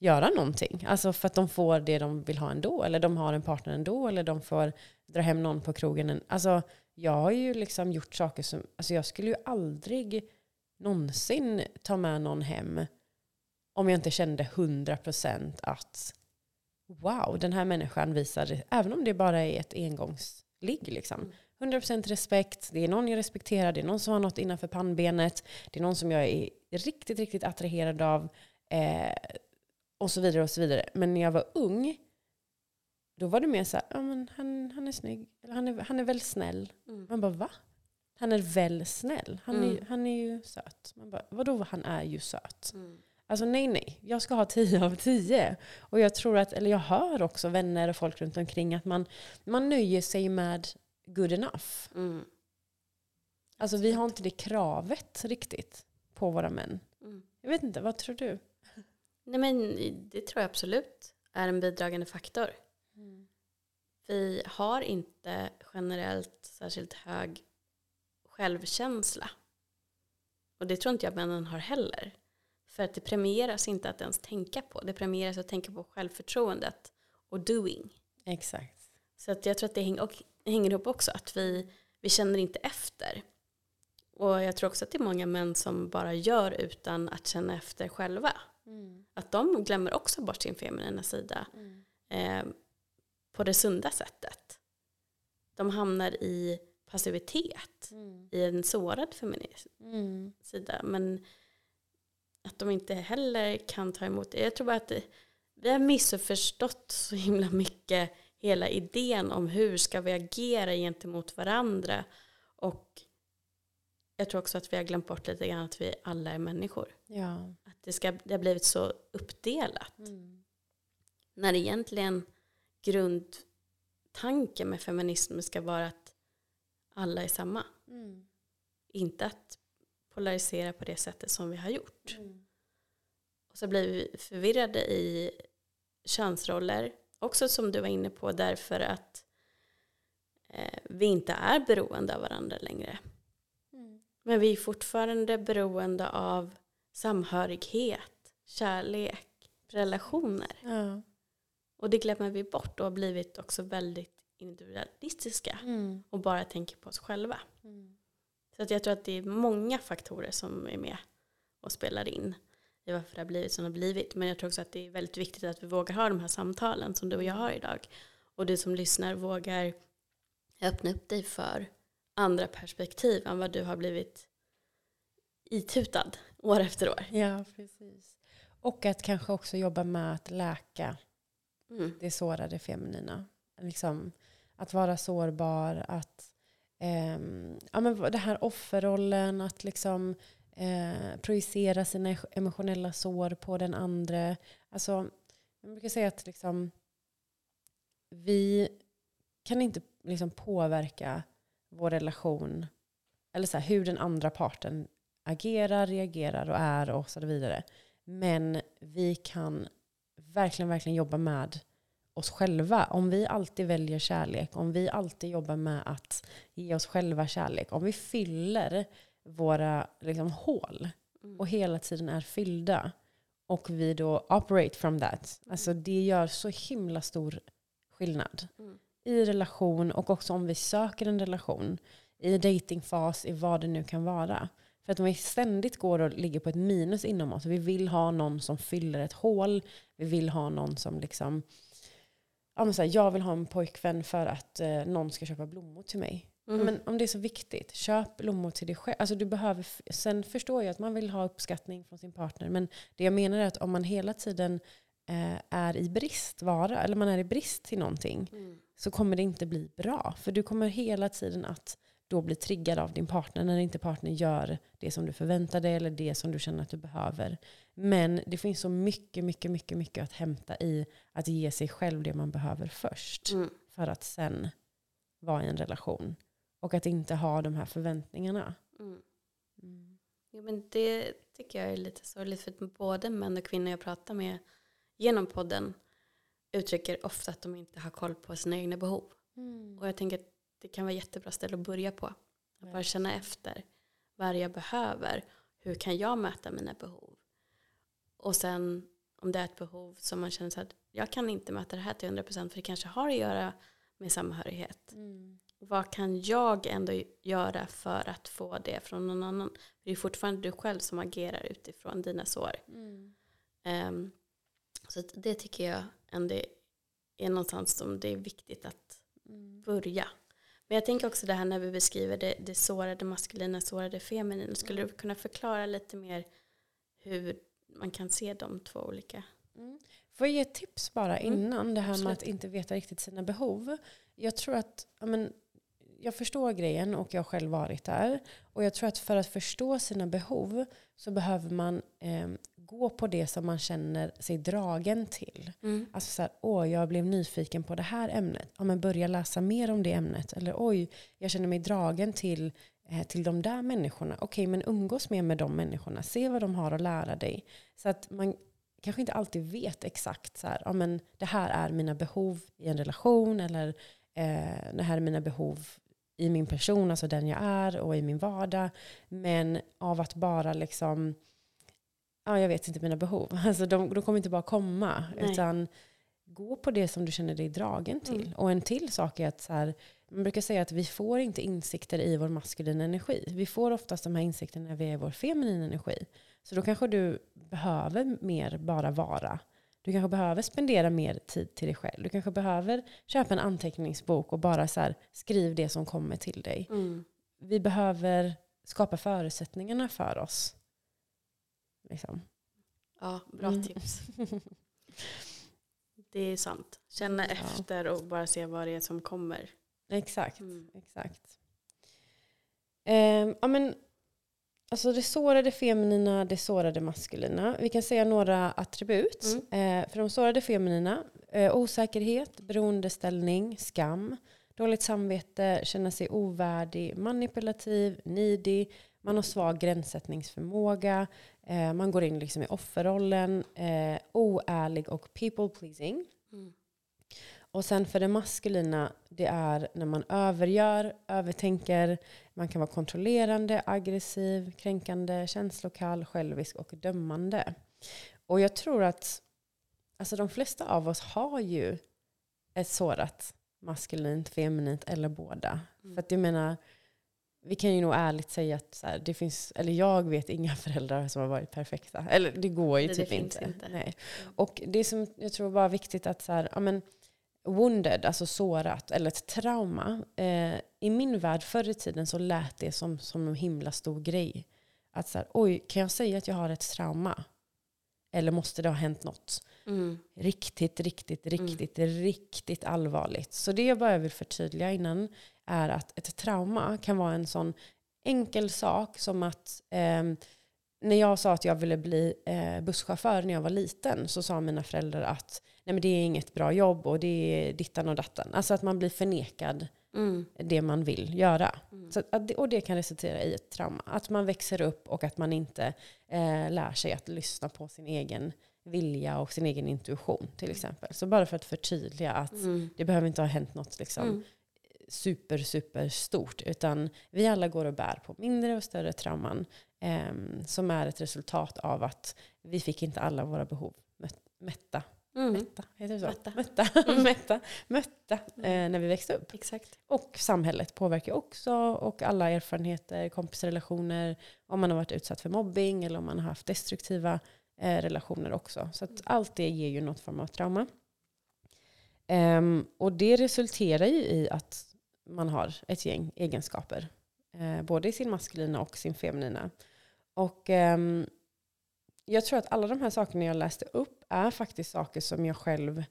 göra någonting. Alltså för att de får det de vill ha ändå, eller de har en partner ändå, eller de får dra hem någon på krogen. Alltså, jag har ju liksom gjort saker som, alltså jag skulle ju aldrig någonsin ta med någon hem om jag inte kände 100% att wow, den här människan visar, även om det bara är ett engångsligg liksom. 100% respekt, det är någon jag respekterar, det är någon som har något innanför pannbenet, det är någon som jag är riktigt, riktigt attraherad av. Eh, och så vidare och så vidare. Men när jag var ung, då var det mer så här, ja, men han, han är snygg, eller han är, han är väl snäll. Mm. Man bara, va? Han är väl snäll? Han, mm. är, han är ju söt. Man bara, vadå, han är ju söt? Mm. Alltså nej, nej. Jag ska ha tio av tio. Och jag tror att, eller jag hör också vänner och folk runt omkring att man, man nöjer sig med good enough. Mm. Alltså vi har inte det kravet riktigt på våra män. Mm. Jag vet inte, vad tror du? Nej men det tror jag absolut är en bidragande faktor. Mm. Vi har inte generellt särskilt hög självkänsla. Och det tror inte jag männen har heller. För att det premieras inte att ens tänka på. Det premieras att tänka på självförtroendet och doing. Exakt. Så att jag tror att det hänger, och, hänger ihop också. Att vi, vi känner inte efter. Och jag tror också att det är många män som bara gör utan att känna efter själva. Mm. Att de glömmer också bort sin feminina sida. Mm. Eh, på det sunda sättet. De hamnar i passivitet, Mm. i en sårad feminism Mm. sida. Men att de inte heller kan ta emot det. Jag tror bara att det, vi har missförstått så himla mycket hela idén om hur ska vi agera gentemot varandra. Och jag tror också att vi har glömt bort lite grann att vi alla är människor. Ja. Att det, ska, det har blivit så uppdelat. Mm. När egentligen grundtanken med feminism ska vara att alla är samma. Mm. Inte att polarisera på det sättet som vi har gjort. Mm. Och så blir vi förvirrade i könsroller. Också som du var inne på därför att eh, vi inte är beroende av varandra längre. Mm. Men vi är fortfarande beroende av samhörighet, kärlek, relationer. Ja. Och det glömmer vi bort och har blivit också väldigt individualistiska Mm. och bara tänker på oss själva. Mm. Så att jag tror att det är många faktorer som är med och spelar in i varför det har blivit som det har blivit. Men jag tror också att det är väldigt viktigt att vi vågar ha de här samtalen som du och jag har idag. Och du som lyssnar vågar öppna upp dig för andra perspektiv än vad du har blivit itutad år efter år. Ja, precis. Och att kanske också jobba med att läka Mm. det sårade feminina. Liksom, att vara sårbar, att ehm, ja, men det här offerrollen, att liksom eh, projicera sina emotionella sår på den andra. Alltså, jag brukar säga att liksom, vi kan inte liksom påverka vår relation, eller så här, hur den andra parten agerar, reagerar och är och så vidare. Men vi kan verkligen, verkligen jobba med oss själva. Om vi alltid väljer kärlek, om vi alltid jobbar med att ge oss själva kärlek, om vi fyller våra liksom, hål Mm. och hela tiden är fyllda och vi då operate from that. Alltså det gör så himla stor skillnad Mm. i relation och också om vi söker en relation i datingfas, i vad det nu kan vara. För att om vi ständigt går och ligger på ett minus inom oss, vi vill ha någon som fyller ett hål, vi vill ha någon som liksom, ja men så här, jag vill ha en pojkvän för att eh, någon ska köpa blommor till mig. Mm. Men om det är så viktigt, köp blommor till dig själv. Alltså du behöver, sen förstår jag att man vill ha uppskattning från sin partner, men det jag menar är att om man hela tiden eh, är i bristvara, eller man är i brist till någonting, Mm. så kommer det inte bli bra. För du kommer hela tiden att då bli triggad av din partner när inte partnern gör det som du förväntar dig eller det som du känner att du behöver. Men det finns så mycket, mycket, mycket, mycket att hämta i att ge sig själv det man behöver först. Mm. För att sen vara i en relation. Och att inte ha de här förväntningarna. Mm. Mm. Jo, men det tycker jag är lite sorgligt för både män och kvinnor jag pratar med genom podden uttrycker ofta att de inte har koll på sina egna behov. Och jag tänker att det kan vara jättebra ställe att börja på. Att bara känna efter vad är jag behöver. Hur kan jag möta mina behov? Och sen om det är ett behov som man känner så att jag kan inte möta det här till 100% för det kanske har att göra med samhörighet. Mm. Vad kan jag ändå göra för att få det från någon annan? Det är fortfarande du själv som agerar utifrån dina sår. Mm. Ehm, så det tycker jag ändå är någonstans som det är viktigt att Mm. börja. Men jag tänker också det här när vi beskriver det, det sårade maskulina, sårade feminina. Skulle du kunna förklara lite mer hur man kan se de två olika? Mm. Får jag ge ett tips bara Mm, innan det här med absolut. att inte veta riktigt sina behov? Jag tror att, ja, men, jag förstår grejen och jag har själv varit där. Och jag tror att för att förstå sina behov så behöver man eh, gå på det som man känner sig dragen till. Alltså så här, åh, jag blev nyfiken på det här ämnet. Ja, men börja läsa mer om det ämnet. Eller oj, jag känner mig dragen till, eh, till de där människorna. Okej, men umgås mer med de människorna. Se vad de har att lära dig. Så att man kanske inte alltid vet exakt så här, ja, men det här är mina behov i en relation. Eller eh, det här är mina behov i min person, alltså den jag är och i min vardag. Men av att bara liksom ja, jag vet inte mina behov. <laughs> Alltså de, de kommer inte bara komma. Nej. Utan gå på det som du känner dig dragen till. Mm. Och en till sak är att så här, man brukar säga att vi får inte insikter i vår maskulina energi. Vi får oftast de här insikterna när vi är i vår feminina energi. Så då kanske du behöver mer bara vara. Du kanske behöver spendera mer tid till dig själv. Du kanske behöver köpa en anteckningsbok och bara så här, skriv det som kommer till dig. Mm. Vi behöver skapa förutsättningarna för oss. Liksom. Ja, bra Mm. tips. <laughs> Det är sant. Känna Ja. efter och bara se vad det är som kommer. Exakt. Mm. Exakt. Ehm, ja, men, alltså det sårade feminina, det sårade maskulina. Vi kan säga några attribut. Eh, för de sårade feminina, eh, osäkerhet, beroendeställning, skam, dåligt samvete, känna sig ovärdig, manipulativ, needy, man har svag gränssättningsförmåga, eh, man går in liksom i offerrollen, eh, oärlig och people pleasing. Mm. Och sen för det maskulina, det är när man övergör, övertänker, man kan vara kontrollerande, aggressiv, kränkande, känslokall, självisk och dömande. Och jag tror att alltså de flesta av oss har ju ett sårat maskulint, feminint eller båda. Mm. För att jag menar, vi kan ju nog ärligt säga att här, det finns, eller jag vet inga <laughs> föräldrar som har varit perfekta. Eller det går ju Nej, typ inte. inte. Nej. Och det som jag tror var viktigt att så här, ja men, wounded, alltså sårat, eller ett trauma. Eh, I min värld förr i tiden så lät det som, som en himla stor grej. Att så här, oj, kan jag säga att jag har ett trauma? Eller måste det ha hänt något Mm. riktigt, riktigt, riktigt, riktigt allvarligt? Så det jag bara vill förtydliga innan är att ett trauma kan vara en sån enkel sak som att ehm, när jag sa att jag ville bli eh, busschaufför när jag var liten så sa mina föräldrar att nej men det är inget bra jobb och det är dittan och dattan. Alltså att man blir förnekad Mm. det man vill göra. Mm. Så att, och det kan resultera i ett trauma. Att man växer upp och att man inte eh, lär sig att lyssna på sin egen vilja och sin egen intuition till exempel. Så bara för att förtydliga att Mm. det behöver inte ha hänt något liksom, Mm. super, super stort. Utan vi alla går och bär på mindre och större trauman. Eh, som är ett resultat av att vi fick inte alla våra behov mät- mätta. Mm. Mätta, heter det så? Mätta. Mätta, <laughs> Mm. mätta, mötta eh, när vi växte upp. Exakt. Och samhället påverkar också. Och alla erfarenheter, kompisrelationer, om man har varit utsatt för mobbing eller om man har haft destruktiva eh, relationer också. Så att allt det ger ju något form av trauma. Ehm, och det resulterar ju i att man har ett gäng egenskaper. Eh, både i sin maskulina och sin feminina. Och ehm, jag tror att alla de här sakerna jag läste upp är faktiskt saker som jag själv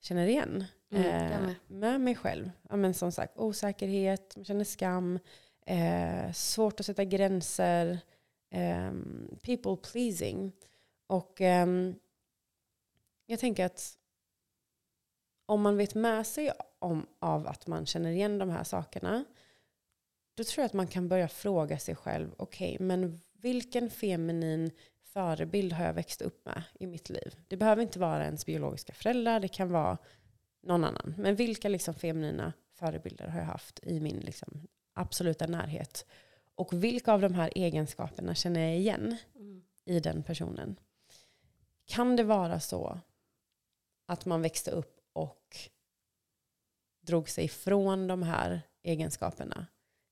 känner igen. Mm, eh, med. mig själv. Ja, men som sagt, osäkerhet, man känner skam, eh, svårt att sätta gränser, ehm, people pleasing. Och ehm, jag tänker att om man vet med sig om, av att man känner igen de här sakerna, då tror jag att man kan börja fråga sig själv, okej, men vilken feminin förebild har jag växt upp med i mitt liv? Det behöver inte vara ens biologiska föräldrar, det kan vara någon annan. Men vilka liksom feminina förebilder har jag haft i min liksom absoluta närhet? Och vilka av de här egenskaperna känner jag igen Mm. i den personen? Kan det vara så att man växte upp och drog sig ifrån de här egenskaperna?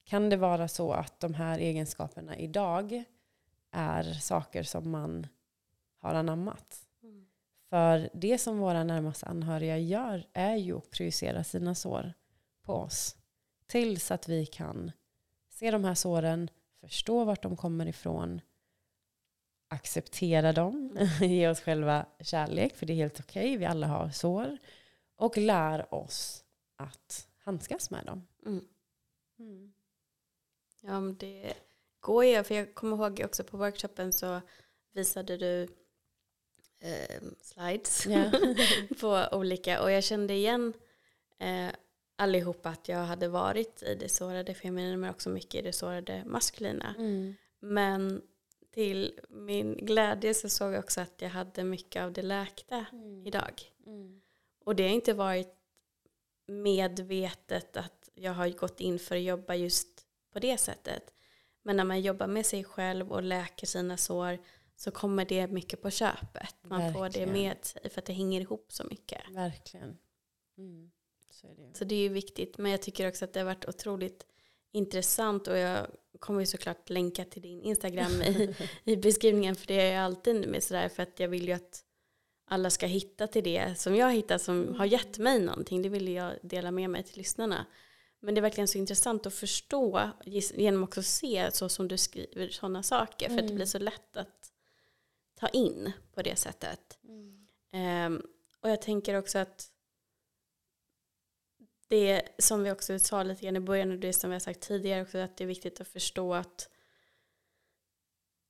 Kan det vara så att de här egenskaperna idag är saker som man har anammat? Mm. För det som våra närmaste anhöriga gör är ju att projicera sina sår på oss. Tills att vi kan se de här såren, förstå vart de kommer ifrån, acceptera dem, <laughs> ge oss själva kärlek, för det är helt okej, vi alla har sår. Och lär oss att handskas med dem. Mm. Mm. Ja, men det går ju. För jag kommer ihåg också på workshopen så visade du eh, slides Ja. <laughs> på olika. Och jag kände igen eh, allihopa att jag hade varit i det sårade feminina men också mycket i det sårade maskulina. Mm. Men till min glädje så såg jag också att jag hade mycket av det läkta idag. Mm. Och det har inte varit medvetet att jag har gått in för att jobba just på det sättet. Men när man jobbar med sig själv och läker sina sår så kommer det mycket på köpet. Man får det Verkligen. med sig för att det hänger ihop så mycket. Verkligen. Mm. Så är det. Så det är ju viktigt. Men jag tycker också att det har varit otroligt intressant och jag kommer ju såklart länka till din Instagram i, <laughs> i beskrivningen för det är jag alltid med sådär för att jag vill ju att alla ska hitta till det som jag hittat som har gett mig någonting. Det vill jag dela med mig till lyssnarna. Men det är verkligen så intressant att förstå genom också att se så som du skriver sådana saker. Mm. För att det blir så lätt att ta in på det sättet. Mm. Um, och jag tänker också att det som vi också sa lite grann i början och det som vi har sagt tidigare också att det är viktigt att förstå att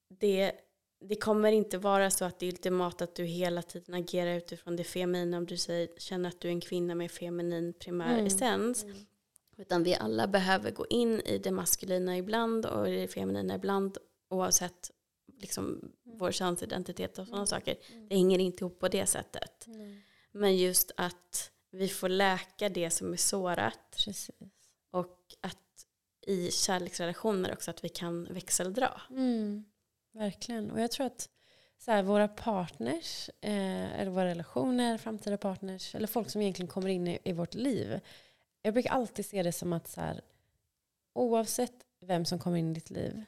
det, det kommer inte vara så att det är ultimat att du hela tiden agerar utifrån det feminina om du säger, känner att du är en kvinna med feminin primär mm. essens. Mm. Utan vi alla behöver gå in i det maskulina ibland och det feminina ibland oavsett liksom, mm. vår könsidentitet och sådana mm. saker. Mm. Det hänger inte ihop på det sättet. Men just att vi får läka det som är sårat. Precis. Och att i kärleksrelationer också att vi kan växeldra. Mm, verkligen. Och jag tror att så här, våra partners, eh, eller våra relationer, framtida partners, eller folk som egentligen kommer in i, i vårt liv. Jag brukar alltid se det som att så här, oavsett vem som kommer in i ditt liv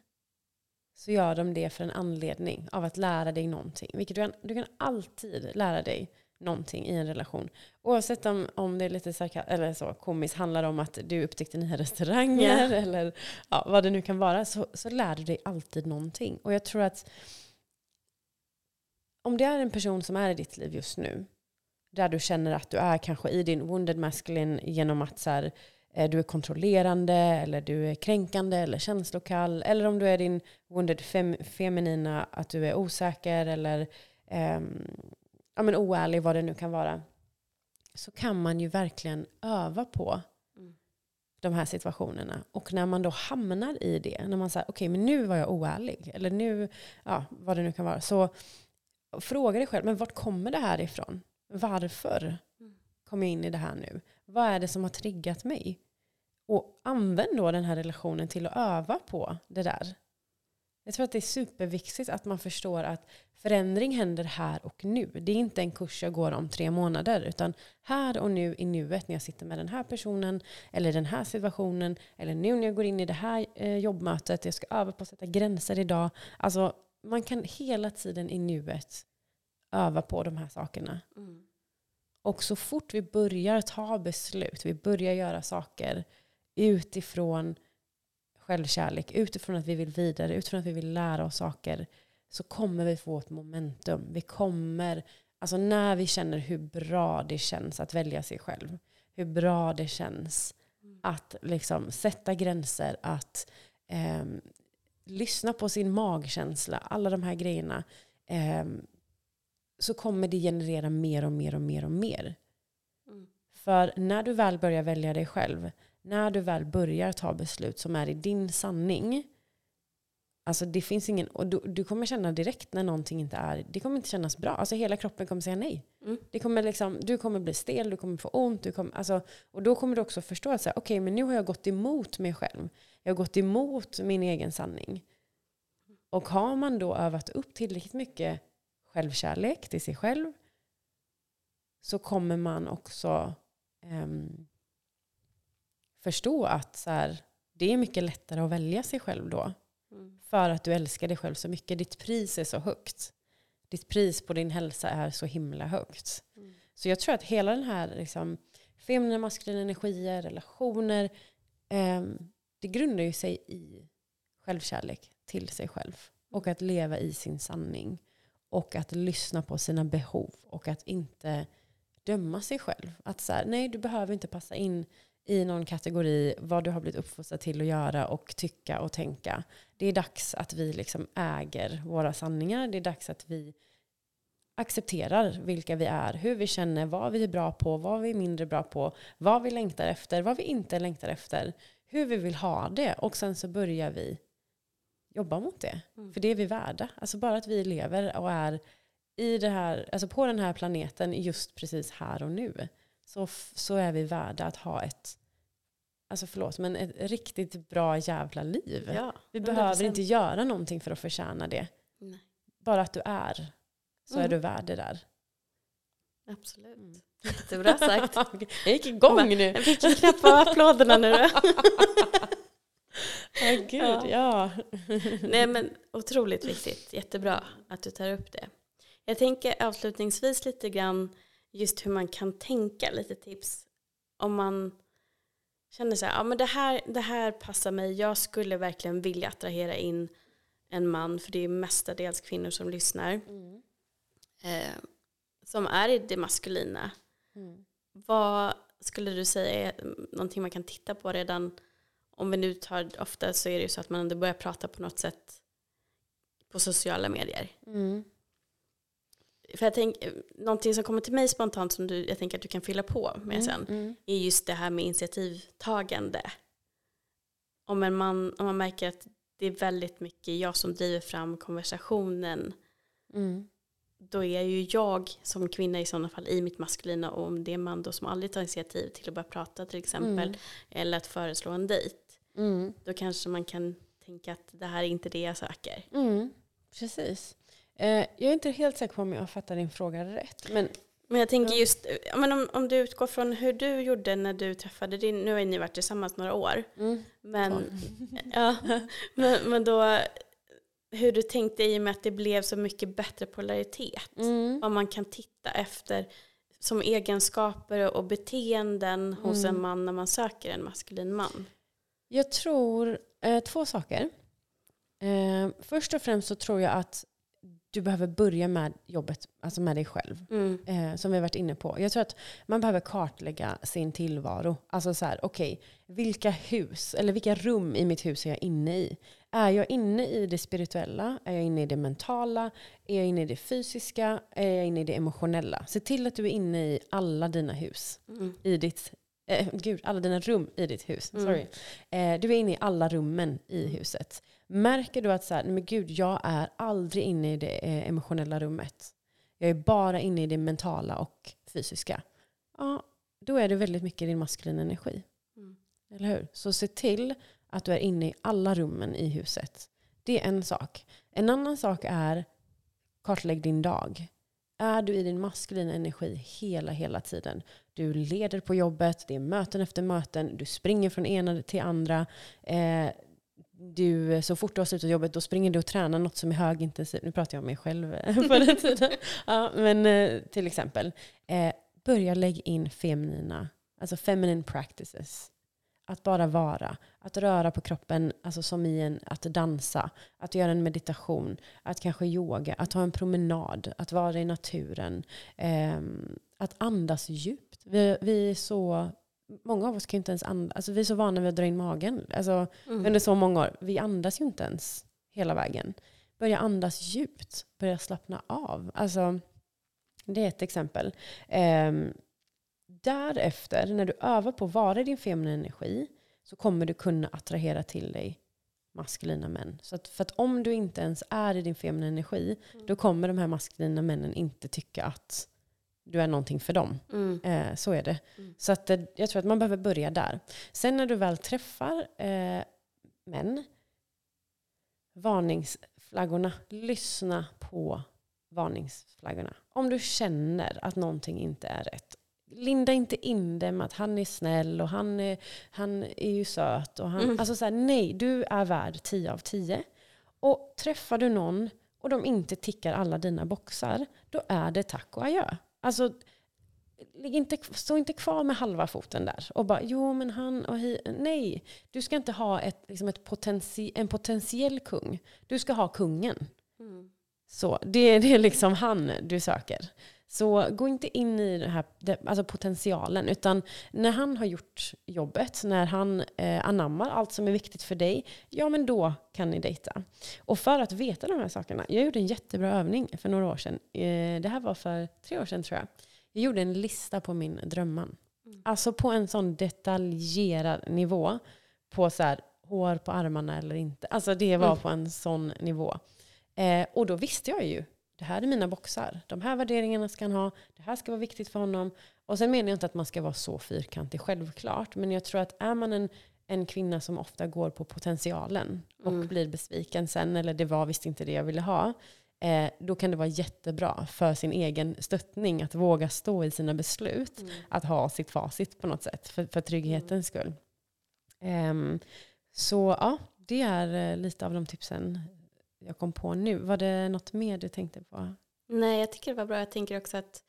så gör de det för en anledning av att lära dig någonting. Vilket du kan, du kan alltid lära dig någonting i en relation. Oavsett om, om det är lite sarka, eller så, komiskt handlar om att du upptäckte nya restauranger yeah. eller ja, vad det nu kan vara så, så lär du dig alltid någonting. Och jag tror att om det är en person som är i ditt liv just nu där du känner att du är kanske i din wounded masculine genom att så här, eh, du är kontrollerande eller du är kränkande eller känslokall. Eller om du är din wounded fem, feminina, att du är osäker eller um, ja, men oärlig, vad det nu kan vara, så kan man ju verkligen öva på mm. de här situationerna. Och när man då hamnar i det, när man säger okej okay, men nu var jag oärlig, eller nu, ja vad det nu kan vara, så fråga dig själv, men vart kommer det här ifrån? Varför mm. kom jag in i det här nu? Vad är det som har triggat mig? Och använd då den här relationen till att öva på det där. Jag tror att det är superviktigt att man förstår att förändring händer här och nu. Det är inte en kurs jag går om tre månader, utan här och nu i nuet när jag sitter med den här personen, eller den här situationen, eller nu när jag går in i det här eh, jobbmötet, jag ska öva på att sätta gränser idag. Alltså, man kan hela tiden i nuet öva på de här sakerna. Mm. Och så fort vi börjar ta beslut, vi börjar göra saker utifrån självkärlek, utifrån att vi vill vidare, utifrån att vi vill lära oss saker, så kommer vi få ett momentum. Vi kommer, alltså när vi känner hur bra det känns att välja sig själv, hur bra det känns mm. att liksom sätta gränser, att eh, lyssna på sin magkänsla, alla de här grejerna, eh, så kommer det generera mer och mer och mer och mer. Mm. För när du väl börjar välja dig själv, när du väl börjar ta beslut som är i din sanning, Alltså det finns ingen, och du, du, kommer känna direkt när någonting inte är, det kommer inte kännas bra. Alltså hela kroppen kommer säga nej. Mm. Det kommer liksom, du kommer bli stel, du kommer få ont. Du kommer, alltså, och då kommer du också förstå att okej, okay, men nu har jag gått emot mig själv. Jag har gått emot min egen sanning. Och har man då övat upp tillräckligt mycket självkärlek till sig själv så kommer man också um, förstå att så här, det är mycket lättare att välja sig själv då. Mm. För att du älskar dig själv så mycket. Ditt pris är så högt. Ditt pris på din hälsa är så himla högt. Mm. Så jag tror att hela den här liksom, feminina maskulina energier, relationer, eh, det grundar ju sig i självkärlek till sig själv. Och att leva i sin sanning. Och att lyssna på sina behov. Och att inte döma sig själv. Att så här, nej du behöver inte passa in i någon kategori vad du har blivit uppfostrad till att göra och tycka och tänka. Det är dags att vi liksom äger våra sanningar. Det är dags att vi accepterar vilka vi är, hur vi känner, vad vi är bra på, vad vi är mindre bra på, vad vi längtar efter, vad vi inte längtar efter, hur vi vill ha det. Och sen så börjar vi jobba mot det. Mm. För det är vi värda. Alltså bara att vi lever och är i det här, alltså på den här planeten just precis här och nu så, så är vi värda att ha ett, alltså förlåt, men ett riktigt bra jävla liv. Ja, vi behöver inte göra någonting för att förtjäna det. Nej. Bara att du är, så mm. är du värd det där. Absolut. Mm. Jättebra sagt. <laughs> jag gick igång nu. Jag fick knappt på applåderna nu. <laughs> <laughs> Ja, gud, ja. ja. <laughs> Nej men otroligt viktigt. Jättebra att du tar upp det. Jag tänker avslutningsvis lite grann just hur man kan tänka, lite tips. Om man känner så här, ja men det här, det här passar mig, jag skulle verkligen vilja attrahera in en man, för det är mestadels kvinnor som lyssnar, Mm. eh, som är i det maskulina. Mm. Vad skulle du säga är någonting man kan titta på redan, om vi nu tar, ofta så är det ju så att man ändå börjar prata på något sätt på sociala medier. Mm. För jag tänker, någonting som kommer till mig spontant som du, jag tänker att du kan fylla på med sen, Mm. är just det här med initiativtagande. Om, en man, om man märker att det är väldigt mycket jag som driver fram konversationen, Mm. då är ju jag som kvinna i sådana fall i mitt maskulina och om det är man då som aldrig tar initiativ till att börja prata till exempel, Mm. eller att föreslå en dejt, Mm. då kanske man kan tänka att det här är inte det jag söker. Mm. Precis. Eh, jag är inte helt säker på om jag fattar din fråga rätt. Men Men jag tänker just, ja, men om, om du utgår från hur du gjorde när du träffade din, nu har ni varit tillsammans några år, mm. men, <laughs> ja, men, men då hur du tänkte i och med att det blev så mycket bättre polaritet. Mm. Vad man kan titta efter som egenskaper och beteenden hos Mm. en man när man söker en maskulin man. Jag tror eh, två saker. Eh, först och främst så tror jag att du behöver börja med jobbet, alltså med dig själv. Mm. Eh, som vi har varit inne på. Jag tror att man behöver kartlägga sin tillvaro. Alltså så här, okej, vilka hus, eller vilka rum i mitt hus är jag inne i? Är jag inne i det spirituella? Är jag inne i det mentala? Är jag inne i det fysiska? Är jag inne i det emotionella? Se till att du är inne i alla dina hus. Mm. I ditt, eh, gud, alla dina rum i ditt hus. Mm. Sorry. Eh, du är inne i alla rummen i huset. Märker du att så här, men gud, jag är aldrig inne i det eh, emotionella rummet. Jag är bara inne i det mentala och fysiska. Ja, då är det väldigt mycket din maskulina energi. Mm. Eller hur? Så se till att du är inne i alla rummen i huset. Det är en sak. En annan sak är kartlägg din dag. Är du i din maskulina energi hela, hela tiden? Du leder på jobbet, det är möten efter möten, du springer från ena till andra. Eh, du, så fort du har slutat jobbet då springer du och tränar något som är högintensivt. Nu pratar jag om mig själv eh, på den tiden. <laughs> Ja, men eh, till exempel, eh, börja lägga in feminina, alltså feminine practices. Att bara vara, att röra på kroppen, alltså som i en, att dansa, att göra en meditation, att kanske yoga, att ha en promenad, att vara i naturen, ehm, att andas djupt. Vi, vi är så, många av oss kan inte ens andas, alltså vi är så vana vid att dra in magen. Alltså, Mm. under så många år. Vi andas ju inte ens hela vägen. Börja andas djupt. Börja slappna av. Alltså, det är ett exempel. Ehm, därefter, när du övar på att vara i din feminina energi, så kommer du kunna attrahera till dig maskulina män. Så att, för att om du inte ens är i din feminina energi, då kommer de här maskulina männen inte tycka att du är någonting för dem. Mm. Eh, så är det. Mm. Så att, eh, jag tror att man behöver börja där. Sen när du väl träffar eh, män, varningsflaggorna, lyssna på varningsflaggorna. Om du känner att någonting inte är rätt. Linda inte in det med att han är snäll och han är, han är ju söt. Och han, Mm. Alltså så här, nej, du är värd 10 av 10. Och träffar du någon och de inte tickar alla dina boxar, då är det tack och adjö. Alltså, ligg inte, stå inte kvar med halva foten där och bara jo men han och hi, Nej, du ska inte ha ett, liksom ett potenti, en potentiell kung. Du ska ha kungen. Mm. Så det, det är liksom han du söker. Så gå inte in i den här alltså potentialen, utan när han har gjort jobbet, när han eh, anammar allt som är viktigt för dig, ja men då kan ni dejta. Och för att veta de här sakerna, jag gjorde en jättebra övning för några år sedan. Eh, det här var för tre år sedan tror jag. Jag gjorde en lista på min drömman. Mm. Alltså på en sån detaljerad nivå. På så här, hår på armarna eller inte. Alltså det var Mm. på en sån nivå. Eh, och då visste jag ju, det här är mina boxar. De här värderingarna ska han ha. Det här ska vara viktigt för honom. Och sen menar jag inte att man ska vara så fyrkantig, självklart. Men jag tror att är man en, en kvinna som ofta går på potentialen och Mm. blir besviken sen, eller det var visst inte det jag ville ha. Eh, då kan det vara jättebra för sin egen stöttning att våga stå i sina beslut. Mm. Att ha sitt facit på något sätt, för, för trygghetens skull. Ehm, så ja, det är eh, lite av de tipsen jag kom på nu. Var det något mer du tänkte på? Nej, jag tycker det var bra. Jag tänker också att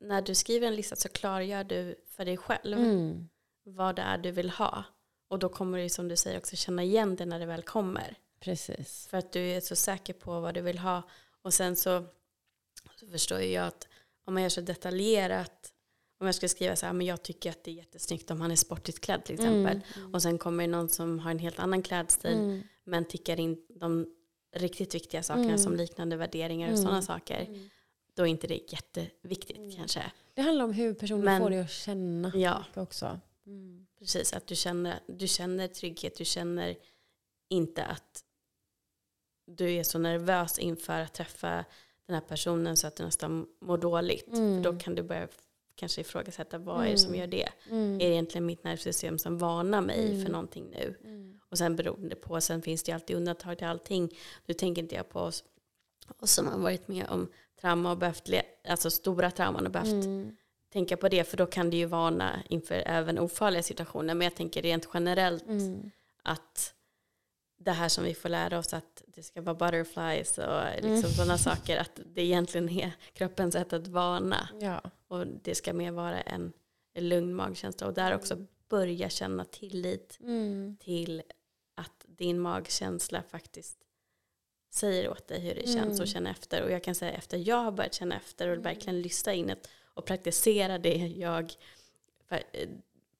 när du skriver en lista så klargör du för dig själv Mm. vad det är du vill ha. Och då kommer du som du säger också känna igen det när det väl kommer. Precis. För att du är så säker på vad du vill ha. Och sen så, så förstår jag att om man gör så detaljerat, om jag skulle skriva så här, men jag tycker att det är jättesnyggt om han är sportigt klädd till exempel. Och sen kommer det någon som har en helt annan klädstil Mm. men tickar in de riktigt viktiga sakerna Mm. som liknande värderingar och Mm. sådana saker. Då är inte det jätteviktigt kanske. Det handlar om hur personen Men- får dig att känna Ja, mycket också. Mm. precis. Att du känner, du känner trygghet, du känner inte att du är så nervös inför att träffa den här personen så att du nästan mår dåligt. Mm. För då kan du börja kanske ifrågasätta vad är det som Mm. gör det? Mm. Är det egentligen mitt nervsystem som varnar mig Mm. för någonting nu? Mm. Och sen beroende på, sen finns det ju alltid undantag till allting. Nu tänker inte jag på oss, oss som har varit med om trauma och behövt, alltså stora trauman och behövt Mm. tänka på det. För då kan det ju varna inför även ofarliga situationer. Men jag tänker rent generellt Mm. att det här som vi får lära oss att det ska vara butterflies och liksom Mm. sådana <laughs> saker. Att det egentligen är kroppens sätt att varna. Ja. Och det ska mer vara en, lugn magkänsla. Och där också börja känna tillit Mm. till att din magkänsla faktiskt säger åt dig hur det känns Mm. och känna efter. Och jag kan säga efter jag har börjat känna efter och verkligen lyssna in det och praktisera det jag eh,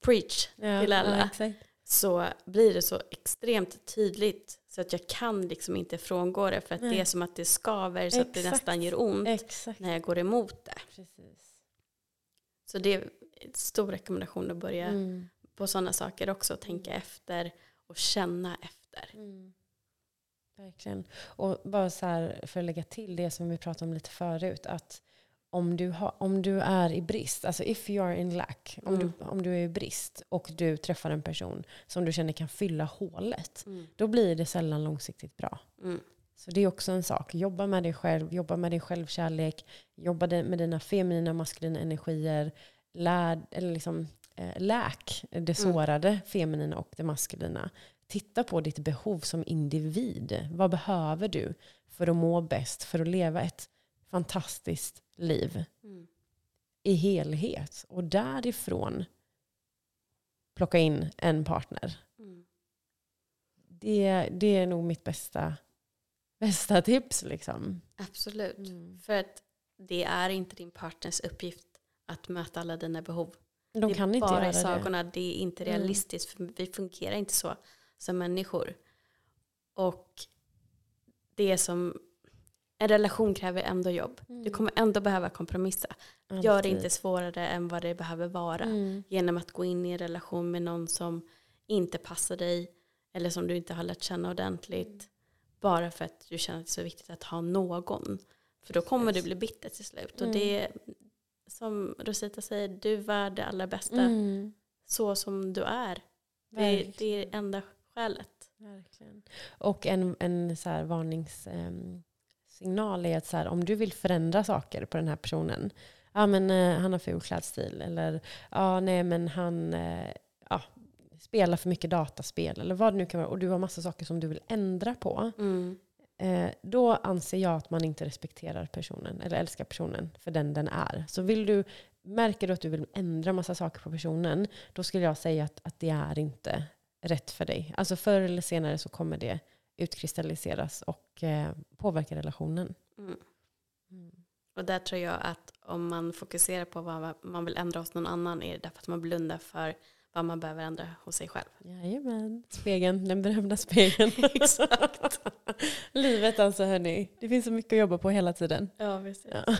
preach Ja, till alla Ja, exakt. så blir det så extremt tydligt så att jag kan liksom inte frångå det för att Nej. det är som att det skaver så att det Exakt. nästan gör ont Exakt. när jag går emot det. Precis. Så det är en stor rekommendation att börja Mm. på sådana saker också. Tänka efter och känna efter. Mm. Verkligen. Och bara så här för att lägga till det som vi pratade om lite förut. Att om du, har, om du är i brist, alltså if you are in lack, om, Mm. du, om du är i brist och du träffar en person som du känner kan fylla hålet, Mm. då blir det sällan långsiktigt bra. Mm. Så det är också en sak. Jobba med dig själv, jobba med din självkärlek, jobba med dina feminina maskulina energier. Lär, eller liksom, eh, läk det sårade feminina och det maskulina. Titta på ditt behov som individ. Vad behöver du för att må bäst, för att leva ett fantastiskt liv Mm. i helhet? Och därifrån plocka in en partner. Mm. Det, det är nog mitt bästa, bästa tips. Liksom. Absolut. Mm. För att det är inte din partners uppgift att möta alla dina behov. De det är kan inte bara i sagorna. Det. är inte Mm. realistiskt. För vi fungerar inte så som människor. Och det som en relation kräver ändå jobb. det. Du kommer ändå behöva kompromissa. Mm. Gör det Alltid. inte svårare än vad det behöver vara. Mm. Genom att gå in i en relation med någon som inte passar dig. Eller som du inte har lärt känna ordentligt. Bara för att du känner att det är så viktigt att ha någon. För då kommer du Precis. bli bitter till slut. Mm. Och det är som Rosita säger, du är värd det allra bästa. Mm. Så som du är. Det, är- det Verkligen. är enda skälet. Verkligen. Och en, en så här varningssignal är att så här, om du vill förändra saker på den här personen. Ja men eh, han har ful klädstil. Eller ja nej men han eh, spelar för mycket dataspel. Eller vad det nu kan vara. Och du har massa saker som du vill ändra på. Eh, då anser jag att man inte respekterar personen. Eller älskar personen för den den är. Så vill du, märker du att du vill ändra massa saker på personen. Då skulle jag säga att, att det är inte rätt för dig. Alltså förr eller senare så kommer det utkristalliseras och eh, påverka relationen. Mm. Och där tror jag att om man fokuserar på vad man vill ändra hos någon annan är det därför att man blundar för vad man behöver ändra hos sig själv. Jajamän. Spegeln, den berömda spegeln. <laughs> Exakt. Livet alltså hörni. Det finns så mycket att jobba på hela tiden. Ja, precis. Ja.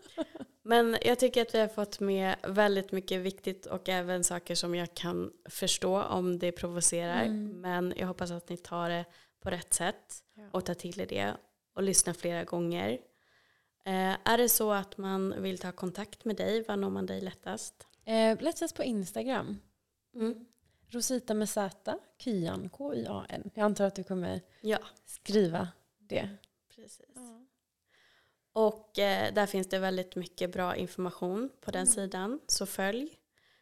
<laughs> Men jag tycker att vi har fått med väldigt mycket viktigt och även saker som jag kan förstå om det provocerar. Mm. Men jag hoppas att ni tar det på rätt sätt och tar till er det och lyssnar flera gånger. Eh, är det så att man vill ta kontakt med dig, var når man dig lättast? Eh, lättast på Instagram. Mm. Rosita med Z, Kyan, K-Y-A-N. Jag antar att du kommer Ja, skriva det. precis. Och eh, där finns det väldigt mycket bra information på den Mm. sidan, så följ.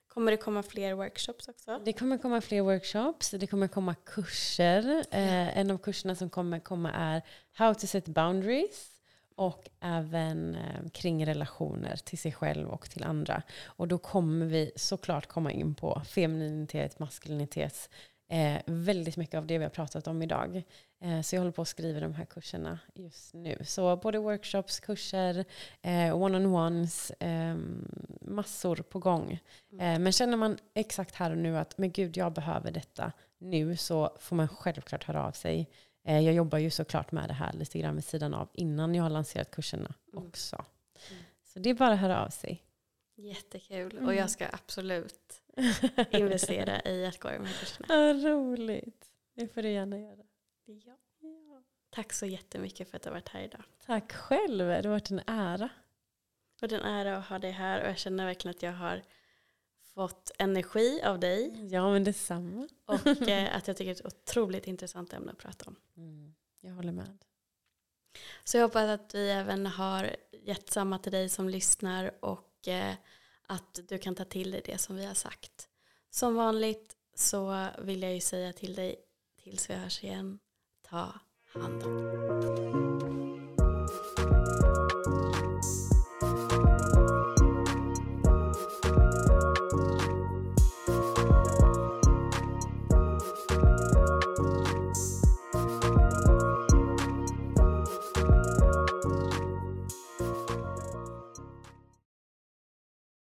Kommer det komma fler workshops också? Det kommer komma fler workshops, det kommer komma kurser. Eh, en av kurserna som kommer komma är How to set boundaries och även eh, kring relationer till sig själv och till andra. Och då kommer vi såklart komma in på femininitet, maskulinitet, eh, väldigt mycket av det vi har pratat om idag. Eh, så jag håller på att skriva de här kurserna just nu. Så både workshops, kurser, eh, one-on-ones, ehm, massor på gång. Mm. Eh, men känner man exakt här och nu att men gud, jag behöver detta nu så får man självklart höra av sig. Eh, jag jobbar ju såklart med det här lite grann vid sidan av innan jag har lanserat kurserna mm. också. Mm. Så det är bara att höra av sig. Jättekul. Mm. Och jag ska absolut <laughs> investera i att gå de här kurserna. Ja, roligt. Det får du gärna göra. Ja. ja. Tack så jättemycket för att du har varit här idag. Tack själv. Det har varit en ära. Det har varit en ära att ha dig här och jag känner verkligen att jag har fått energi av dig. Ja, men detsamma. Och eh, <laughs> att jag tycker det är ett otroligt intressant ämne att prata om. Mm, jag håller med. Så jag hoppas att vi även har gett samma till dig som lyssnar och eh, att du kan ta till dig det som vi har sagt. Som vanligt så vill jag ju säga till dig tills vi hörs igen, ta hand om dig.